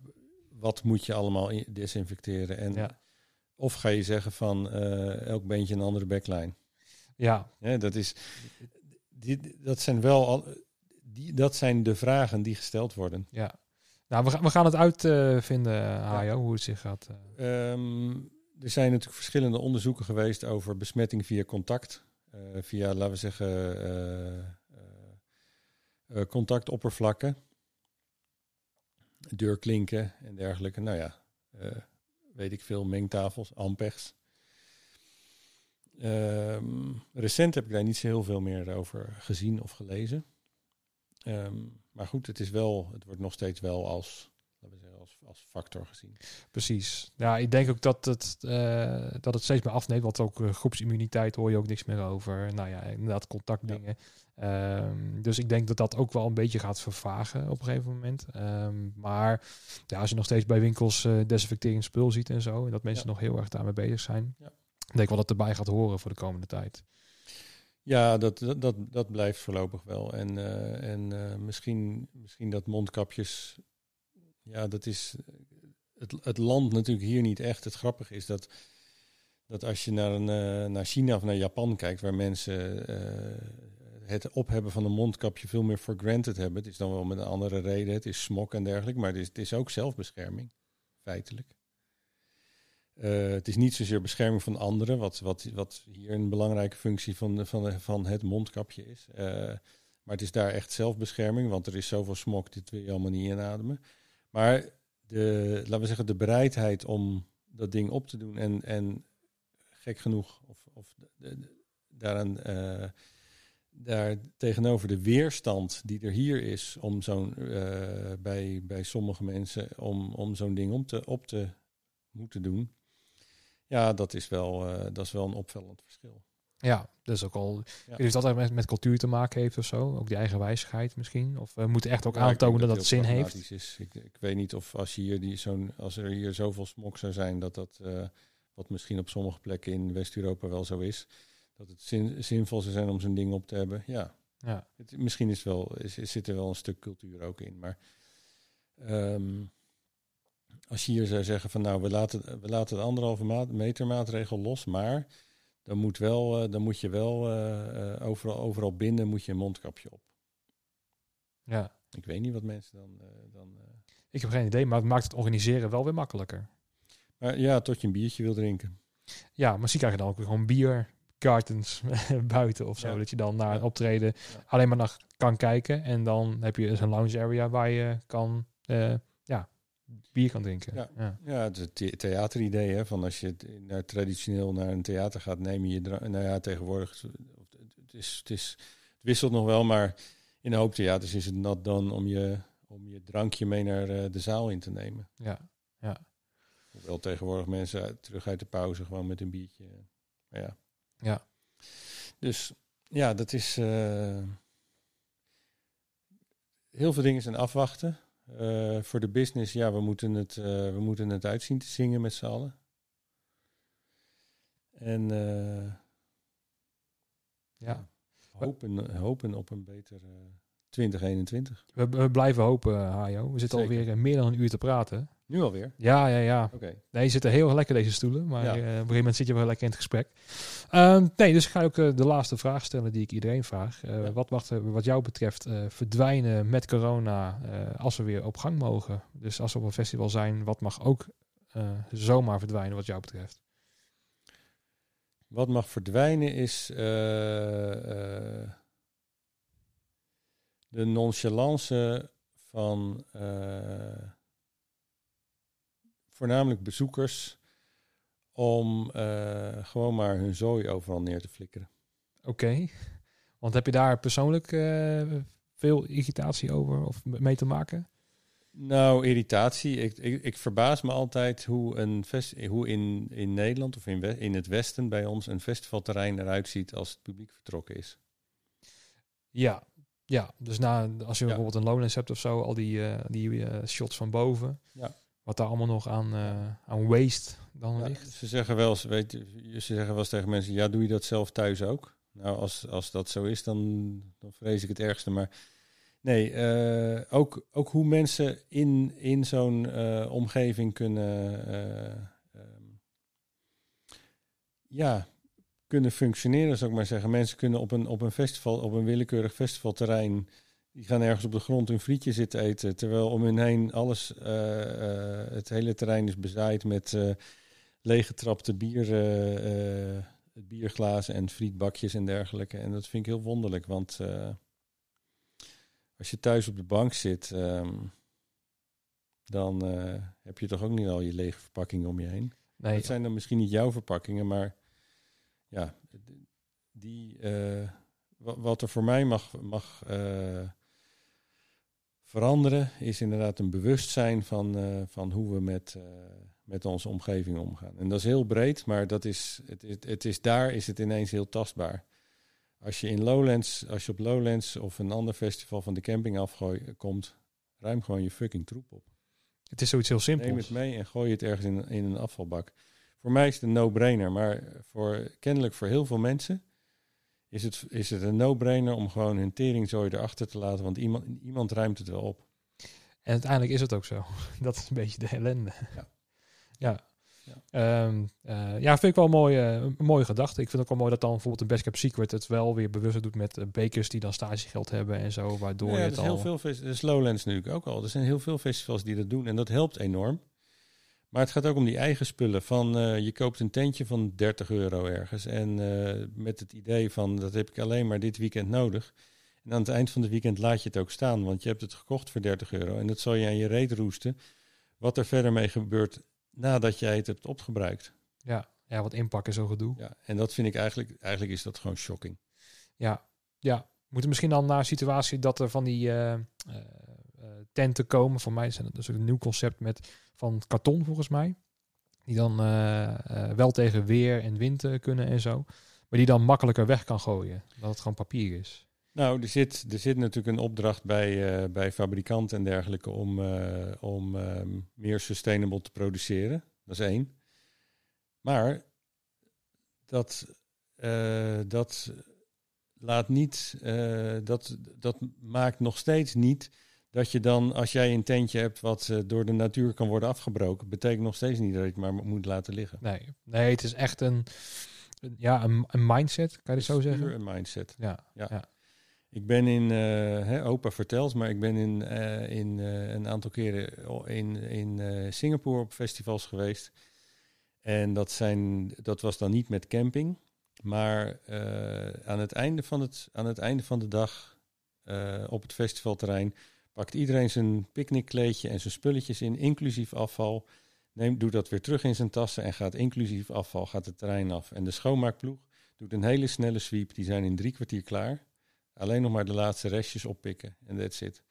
wat moet je allemaal desinfecteren? En
ja.
Of ga je zeggen van elk beentje een andere backline?
Ja.
ja dat, is, die, dat zijn wel al, die, dat zijn de vragen die gesteld worden.
Ja. Nou, we, gaan, we gaan het uitvinden, uh, Hajo, ja. hoe het zich gaat.
Uh. Um, er zijn natuurlijk verschillende onderzoeken geweest over besmetting via contact. Uh, via, laten we zeggen, uh, contactoppervlakken. Deurklinken en dergelijke. Nou ja, weet ik veel, mengtafels, ampegs. Um, recent heb ik daar niet zo heel veel meer over gezien of gelezen. Um, maar goed, het is wel, het wordt nog steeds wel als, laten we zeggen, als, als factor gezien.
Precies. Ja, ik denk ook dat het, uh, dat het steeds meer afneemt. Want ook uh, groepsimmuniteit hoor je ook niks meer over. Nou ja, inderdaad, contactdingen. Ja. Um, dus ik denk dat dat ook wel een beetje gaat vervagen op een gegeven moment. Um, maar ja, als je nog steeds bij winkels uh, desinfecterend spul ziet en zo, en dat mensen ja. nog heel erg daarmee bezig zijn.
Ja.
Ik denk wel dat het erbij gaat horen voor de komende tijd.
Ja, dat, dat, dat, dat blijft voorlopig wel. En, uh, en uh, misschien, misschien dat mondkapjes. Ja, dat is. Het, het land natuurlijk hier niet echt. Het grappige is dat, dat als je naar, een, uh, naar China of naar Japan kijkt, waar mensen het ophebben van een mondkapje veel meer for granted hebben. Het is dan wel met een andere reden. Het is smok en dergelijke. Maar het is, ook zelfbescherming, feitelijk. Uh, het is niet zozeer bescherming van anderen, wat, wat, wat hier een belangrijke functie van, van, van het mondkapje is. Uh, maar het is daar echt zelfbescherming, want er is zoveel smok, dit wil je allemaal niet inademen. Maar de, laten we zeggen, de bereidheid om dat ding op te doen en, en gek genoeg, of, of de, daaraan, uh, daar tegenover de weerstand die er hier is om zo'n bij, bij sommige mensen om, om zo'n ding om te, op te moeten doen. Ja, dat is wel, uh, dat is wel een opvallend verschil.
Ja, dus ook al. Ja. Is dat met, met cultuur te maken heeft of zo? Ook die eigen wijsheid misschien? Of we uh, moeten echt ook ja, aantonen dat, dat het zin heeft?
Is. Ik, ik, weet niet of als, hier die, zo'n, als er hier zoveel smok zou zijn, dat dat, uh, wat misschien op sommige plekken in West-Europa wel zo is, dat het zin, zinvol zou zijn om zo'n ding op te hebben. Ja,
ja.
Het, misschien is wel, is, zit er wel een stuk cultuur ook in. Maar um, als je hier zou zeggen van nou, we laten, we laten de anderhalve maat, meter maatregel los, maar dan moet, wel, uh, dan moet je wel uh, overal, overal binnen moet je een mondkapje op.
Ja.
Ik weet niet wat mensen dan... dan
ik heb geen idee, maar het maakt het organiseren wel weer makkelijker.
Maar ja, tot je een biertje wil drinken.
Ja, misschien krijg je dan ook weer gewoon bier, cartons buiten of zo. Ja. Dat je dan naar een optreden ja. alleen maar naar kan kijken. En dan heb je zo'n lounge area waar je kan uh, ja, bier kan drinken.
Ja, ja. ja het the theateridee. Hè, van als je naar, traditioneel naar een theater gaat, neem je je Nou ja, tegenwoordig. Het, is, het, is, het wisselt nog wel, maar in een hoop theaters is het nat dan om je, om je drankje mee naar uh, de zaal in te nemen.
Ja, ja.
Hoewel tegenwoordig mensen uit, terug uit de pauze gewoon met een biertje. Maar ja.
Ja.
Dus ja, dat is. Uh, heel veel dingen zijn afwachten. Uh, voor de business, ja, we moeten het, uh, we moeten het uitzien te zingen met z'n allen. En
ja.
hopen, hopen op een beter 2021.
We, we blijven hopen, Hajo. We zitten
Zeker.
alweer eh, meer dan een uur te praten.
Nu alweer?
Ja, ja, ja.
Oké.
Nee, je zitten heel lekker deze stoelen, maar
Ja.
eh, op een gegeven moment zit je wel lekker in het gesprek. Ehm, nee, dus ik ga ook eh, de laatste vraag stellen die ik iedereen vraag. Eh,
Ja.
Wat mag er wat jou betreft verdwijnen met corona als we weer op gang mogen? Dus als we op een festival zijn, wat mag ook zomaar verdwijnen wat jou betreft?
Wat mag verdwijnen is de nonchalance van voornamelijk bezoekers om eh, gewoon maar hun zooi overal neer te flikkeren.
Oké, want heb je daar persoonlijk eh, veel irritatie over of mee te maken?
Nou, irritatie. Ik, ik, ik verbaas me altijd hoe, een fest, hoe in, in Nederland of in, in het Westen bij ons een festivalterrein eruit ziet als het publiek vertrokken is.
Ja, ja. dus na, als je
Ja.
bijvoorbeeld een Lowlands hebt of zo, al die, eh, die shots van boven.
Ja.
Wat daar allemaal nog aan, eh, aan waste dan
Ja,
ligt.
ze zeggen wel eens, weet je, ze zeggen wel eens tegen mensen, ja, doe je dat zelf thuis ook? Nou, als, als dat zo is, dan, dan vrees ik het ergste. Maar nee, eh, ook, ook hoe mensen in, in zo'n eh, omgeving kunnen, eh, ehm, ja, kunnen functioneren, zou ik maar zeggen. Mensen kunnen op een, op een festival, op een willekeurig festivalterrein, die gaan ergens op de grond hun frietje zitten eten, terwijl om hun heen alles, eh, eh, het hele terrein is bezaaid met eh leeggetrapte bier, bierglazen en frietbakjes en dergelijke. En dat vind ik heel wonderlijk, want als je thuis op de bank zit, ehm, dan heb je toch ook niet al je lege verpakkingen om je heen.
Nee,
Dat zijn dan misschien niet jouw verpakkingen, maar ja, die, wa- wat er voor mij mag, mag veranderen, is inderdaad een bewustzijn van, eh, van hoe we met, eh, met onze omgeving omgaan. En dat is heel breed, maar dat is, het, het, het is, daar is het ineens heel tastbaar. Als je in Lowlands, als je op Lowlands of een ander festival van de camping afgooi, komt, ruim gewoon je fucking troep op.
het is zoiets heel
Neem
simpels.
het mee en gooi het ergens in, in een afvalbak. Voor mij is het een no-brainer, maar voor, kennelijk voor heel veel mensen is het, is het een no-brainer om gewoon hun teringzooi erachter te laten, want iemand, iemand ruimt het wel op.
En uiteindelijk is het ook zo. Dat is een beetje de ellende.
Ja.
Ja.
Ja.
Ehm, eh, ja, vind ik wel een mooie, een mooie gedachte. Ik vind het ook wel mooi dat dan bijvoorbeeld een Best Kept Secret het wel weer bewust doet met eh, bekers die dan stagegeld hebben en zo, waardoor
ja,
je
er
het
is
al...
heel veel fes- er is Lowlands nu ook al. Er zijn heel veel festivals die dat doen en dat helpt enorm. Maar het gaat ook om die eigen spullen. Van eh, je koopt een tentje van 30 euro ergens en eh, met het idee van dat heb ik alleen maar dit weekend nodig. En aan het eind van het weekend laat je het ook staan, want je hebt het gekocht voor 30 euro en dat zal je aan je reet roesten. Wat er verder mee gebeurt nadat jij het hebt opgebruikt.
Ja, ja, wat inpakken, zo gedoe.
Ja, en dat vind ik eigenlijk, eigenlijk is dat gewoon shocking.
Ja, ja. We moeten misschien dan naar een situatie dat er van die eh, tenten komen. Voor mij is het dus een nieuw concept met van karton volgens mij. Die dan eh, eh, wel tegen weer en wind eh, kunnen en zo. Maar die dan makkelijker weg kan gooien. Dat het gewoon papier is.
Nou, er zit, er zit natuurlijk een opdracht bij, eh, bij fabrikanten en dergelijke om, eh, om ehm, meer sustainable te produceren. Dat is één. Maar dat, eh, dat laat niet, eh, dat, dat maakt nog steeds niet dat je dan, als jij een tentje hebt wat eh, door de natuur kan worden afgebroken, betekent nog steeds niet dat je het maar moet laten liggen.
Nee, nee het is echt een, een- ja, een, een mindset, kan je het zo zeggen?
een mindset.
Ja,
Ja.
ja.
Ik ben in, eh, hè, opa vertelt, maar ik ben in, eh, in een aantal keren in, in Singapore op festivals geweest. En dat, zijn, dat was dan niet met camping. Maar aan, het einde van het, aan het einde van de dag op het festivalterrein pakt iedereen zijn picknickkleedje en zijn spulletjes in, inclusief afval. Neemt, doet dat weer terug in zijn tassen en gaat inclusief afval gaat het terrein af. En de schoonmaakploeg doet een hele snelle sweep. Die zijn in drie kwartier klaar. Alleen nog maar de laatste restjes oppikken en that's it.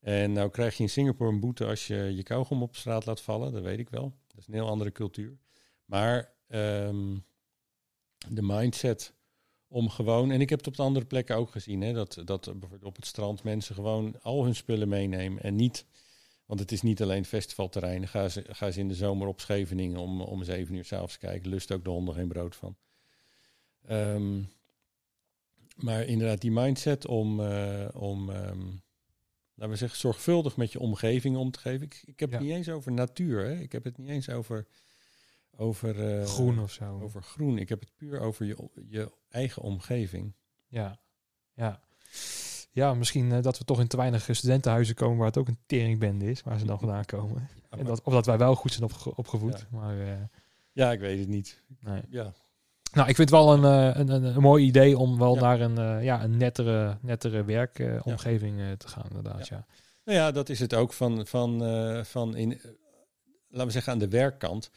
En nou krijg je in Singapore een boete als je je kauwgom op straat laat vallen. Dat weet ik wel. Dat is een heel andere cultuur. Maar ehm, de mindset om gewoon... En ik heb het op de andere plekken ook gezien. Hè, dat, dat bijvoorbeeld op het strand mensen gewoon al hun spullen meenemen. En niet... Want het is niet alleen festivalterrein. Ga ze, ga ze in de zomer op Scheveningen om, om zeven uur s'avonds kijken. Lust ook de honden geen brood van. Ehm, maar inderdaad, die mindset om, eh, om ehm, laten we zeggen, zorgvuldig met je omgeving om te geven. Ik, ik heb
Ja.
het niet eens over natuur. Hè? Ik heb het niet eens over, over, eh,
Groen of zo.
over groen. Ik heb het puur over je, je eigen omgeving.
Ja, ja. Ja, misschien eh, dat we toch in te weinig studentenhuizen komen waar het ook een teringbende is, waar ze dan vandaan komen. En dat, of dat wij wel goed zijn opge- opgevoed. Maar eh,
Ja, ik weet het niet.
nee.
Ja,
Nou, ik vind het wel een, een, een, een mooi idee om wel
Ja.
naar een, ja, een nettere, nettere werkomgeving te gaan, inderdaad. Ja.
Nou ja, dat is het ook van, van, van in, laten we zeggen, aan de werkkant.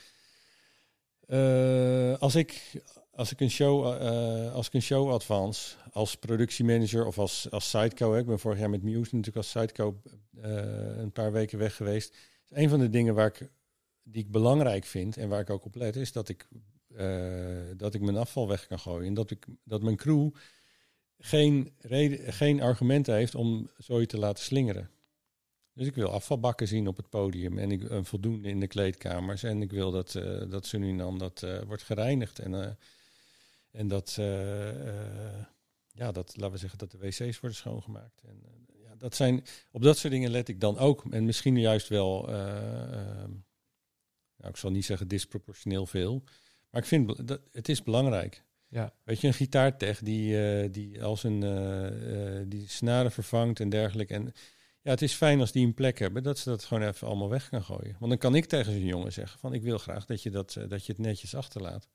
Eh, als, ik, als ik een show, eh, als ik een show advance als productiemanager of als, als sideco, ik ben vorig jaar met Muse natuurlijk als sideco eh, een paar weken weg geweest. Dus een van de dingen waar ik, die ik belangrijk vind en waar ik ook op let, is dat ik, dat ik mijn afval weg kan gooien. En dat, ik, dat mijn crew geen, reden, geen argumenten heeft om zoiets te laten slingeren. Dus ik wil afvalbakken zien op het podium en ik en voldoende in de kleedkamers. En ik wil dat, eh dat dan dat eh, wordt gereinigd. En, eh, en dat, eh, eh, ja, dat, laten we zeggen, dat de wc's worden schoongemaakt. En, eh, ja, dat zijn, op dat soort dingen let ik dan ook. En misschien juist wel, eh, eh, nou, ik zal niet zeggen disproportioneel veel. Maar ik vind dat het is belangrijk.
Ja.
Weet je, een gitaartech die, eh, die als een eh, eh, die snaren vervangt en dergelijke. En ja, het is fijn als die een plek hebben, dat ze dat gewoon even allemaal weg kan gooien. Want dan kan ik tegen zo'n jongen zeggen van ik wil graag dat je, dat, eh, dat je het netjes achterlaat.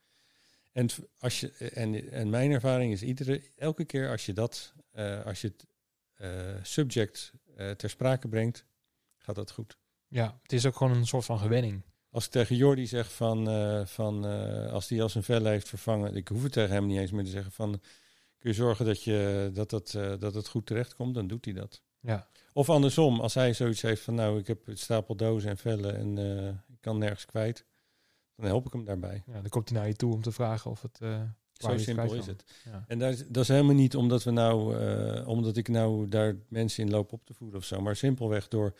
En, als je, en, en mijn ervaring is iedere, elke keer als je dat, eh, als je het eh, subject eh, ter sprake brengt, gaat dat goed.
ja, het is ook gewoon een soort van gewenning.
Als ik tegen Jordi zeg van, eh, van eh, als hij al zijn vel heeft vervangen, ik hoef het tegen hem niet eens meer te zeggen van, kun je zorgen dat, je, dat, dat, eh, dat het goed terechtkomt, dan doet hij dat.
Ja,
Of andersom, als hij zoiets heeft van, nou, ik heb een stapel dozen en vellen en eh, ik kan nergens kwijt, dan help ik hem daarbij.
ja, dan komt hij naar je toe om te vragen of het... waar
Zo
het
simpel is het.
Ja.
En daar is, dat is helemaal niet omdat we nou, eh, omdat ik nou daar mensen in loop op te voeden of zo, maar simpelweg door,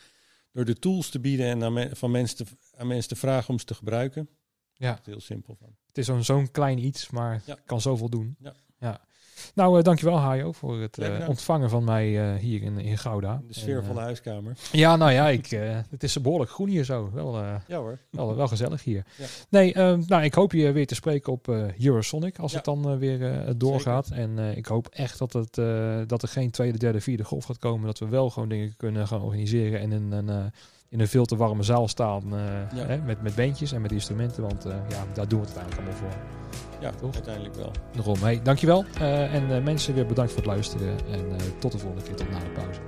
door de tools te bieden en aan, men- van mensen te, aan mensen te vragen om ze te gebruiken.
Ja.
Heel simpel van.
Het is zo'n zo'n klein iets, maar
Ja.
kan zoveel doen.
Ja.
Nou, eh, dankjewel Hajo voor het eh, ontvangen van mij eh, hier in, in Gouda.
De sfeer
En,
van de huiskamer.
Ja, nou ja, ik, het is behoorlijk groen hier zo. Wel,
Ja hoor.
wel, wel gezellig hier.
Ja.
Nee, nou, ik hoop je weer te spreken op Eurosonic als
Ja.
het dan weer doorgaat. En ik hoop echt dat, het, dat er geen tweede, derde, vierde golf gaat komen. Dat we wel gewoon dingen kunnen gaan organiseren en in een, in een veel te warme zaal staan
Ja.
hè, met, met beentjes en met instrumenten. Want ja, daar doen we het uiteindelijk allemaal voor.
Ja,
Toch?
uiteindelijk wel.
Daarom, hey, dankjewel. Eh, en eh, mensen weer bedankt voor het luisteren. En eh, tot de volgende keer, tot na de pauze.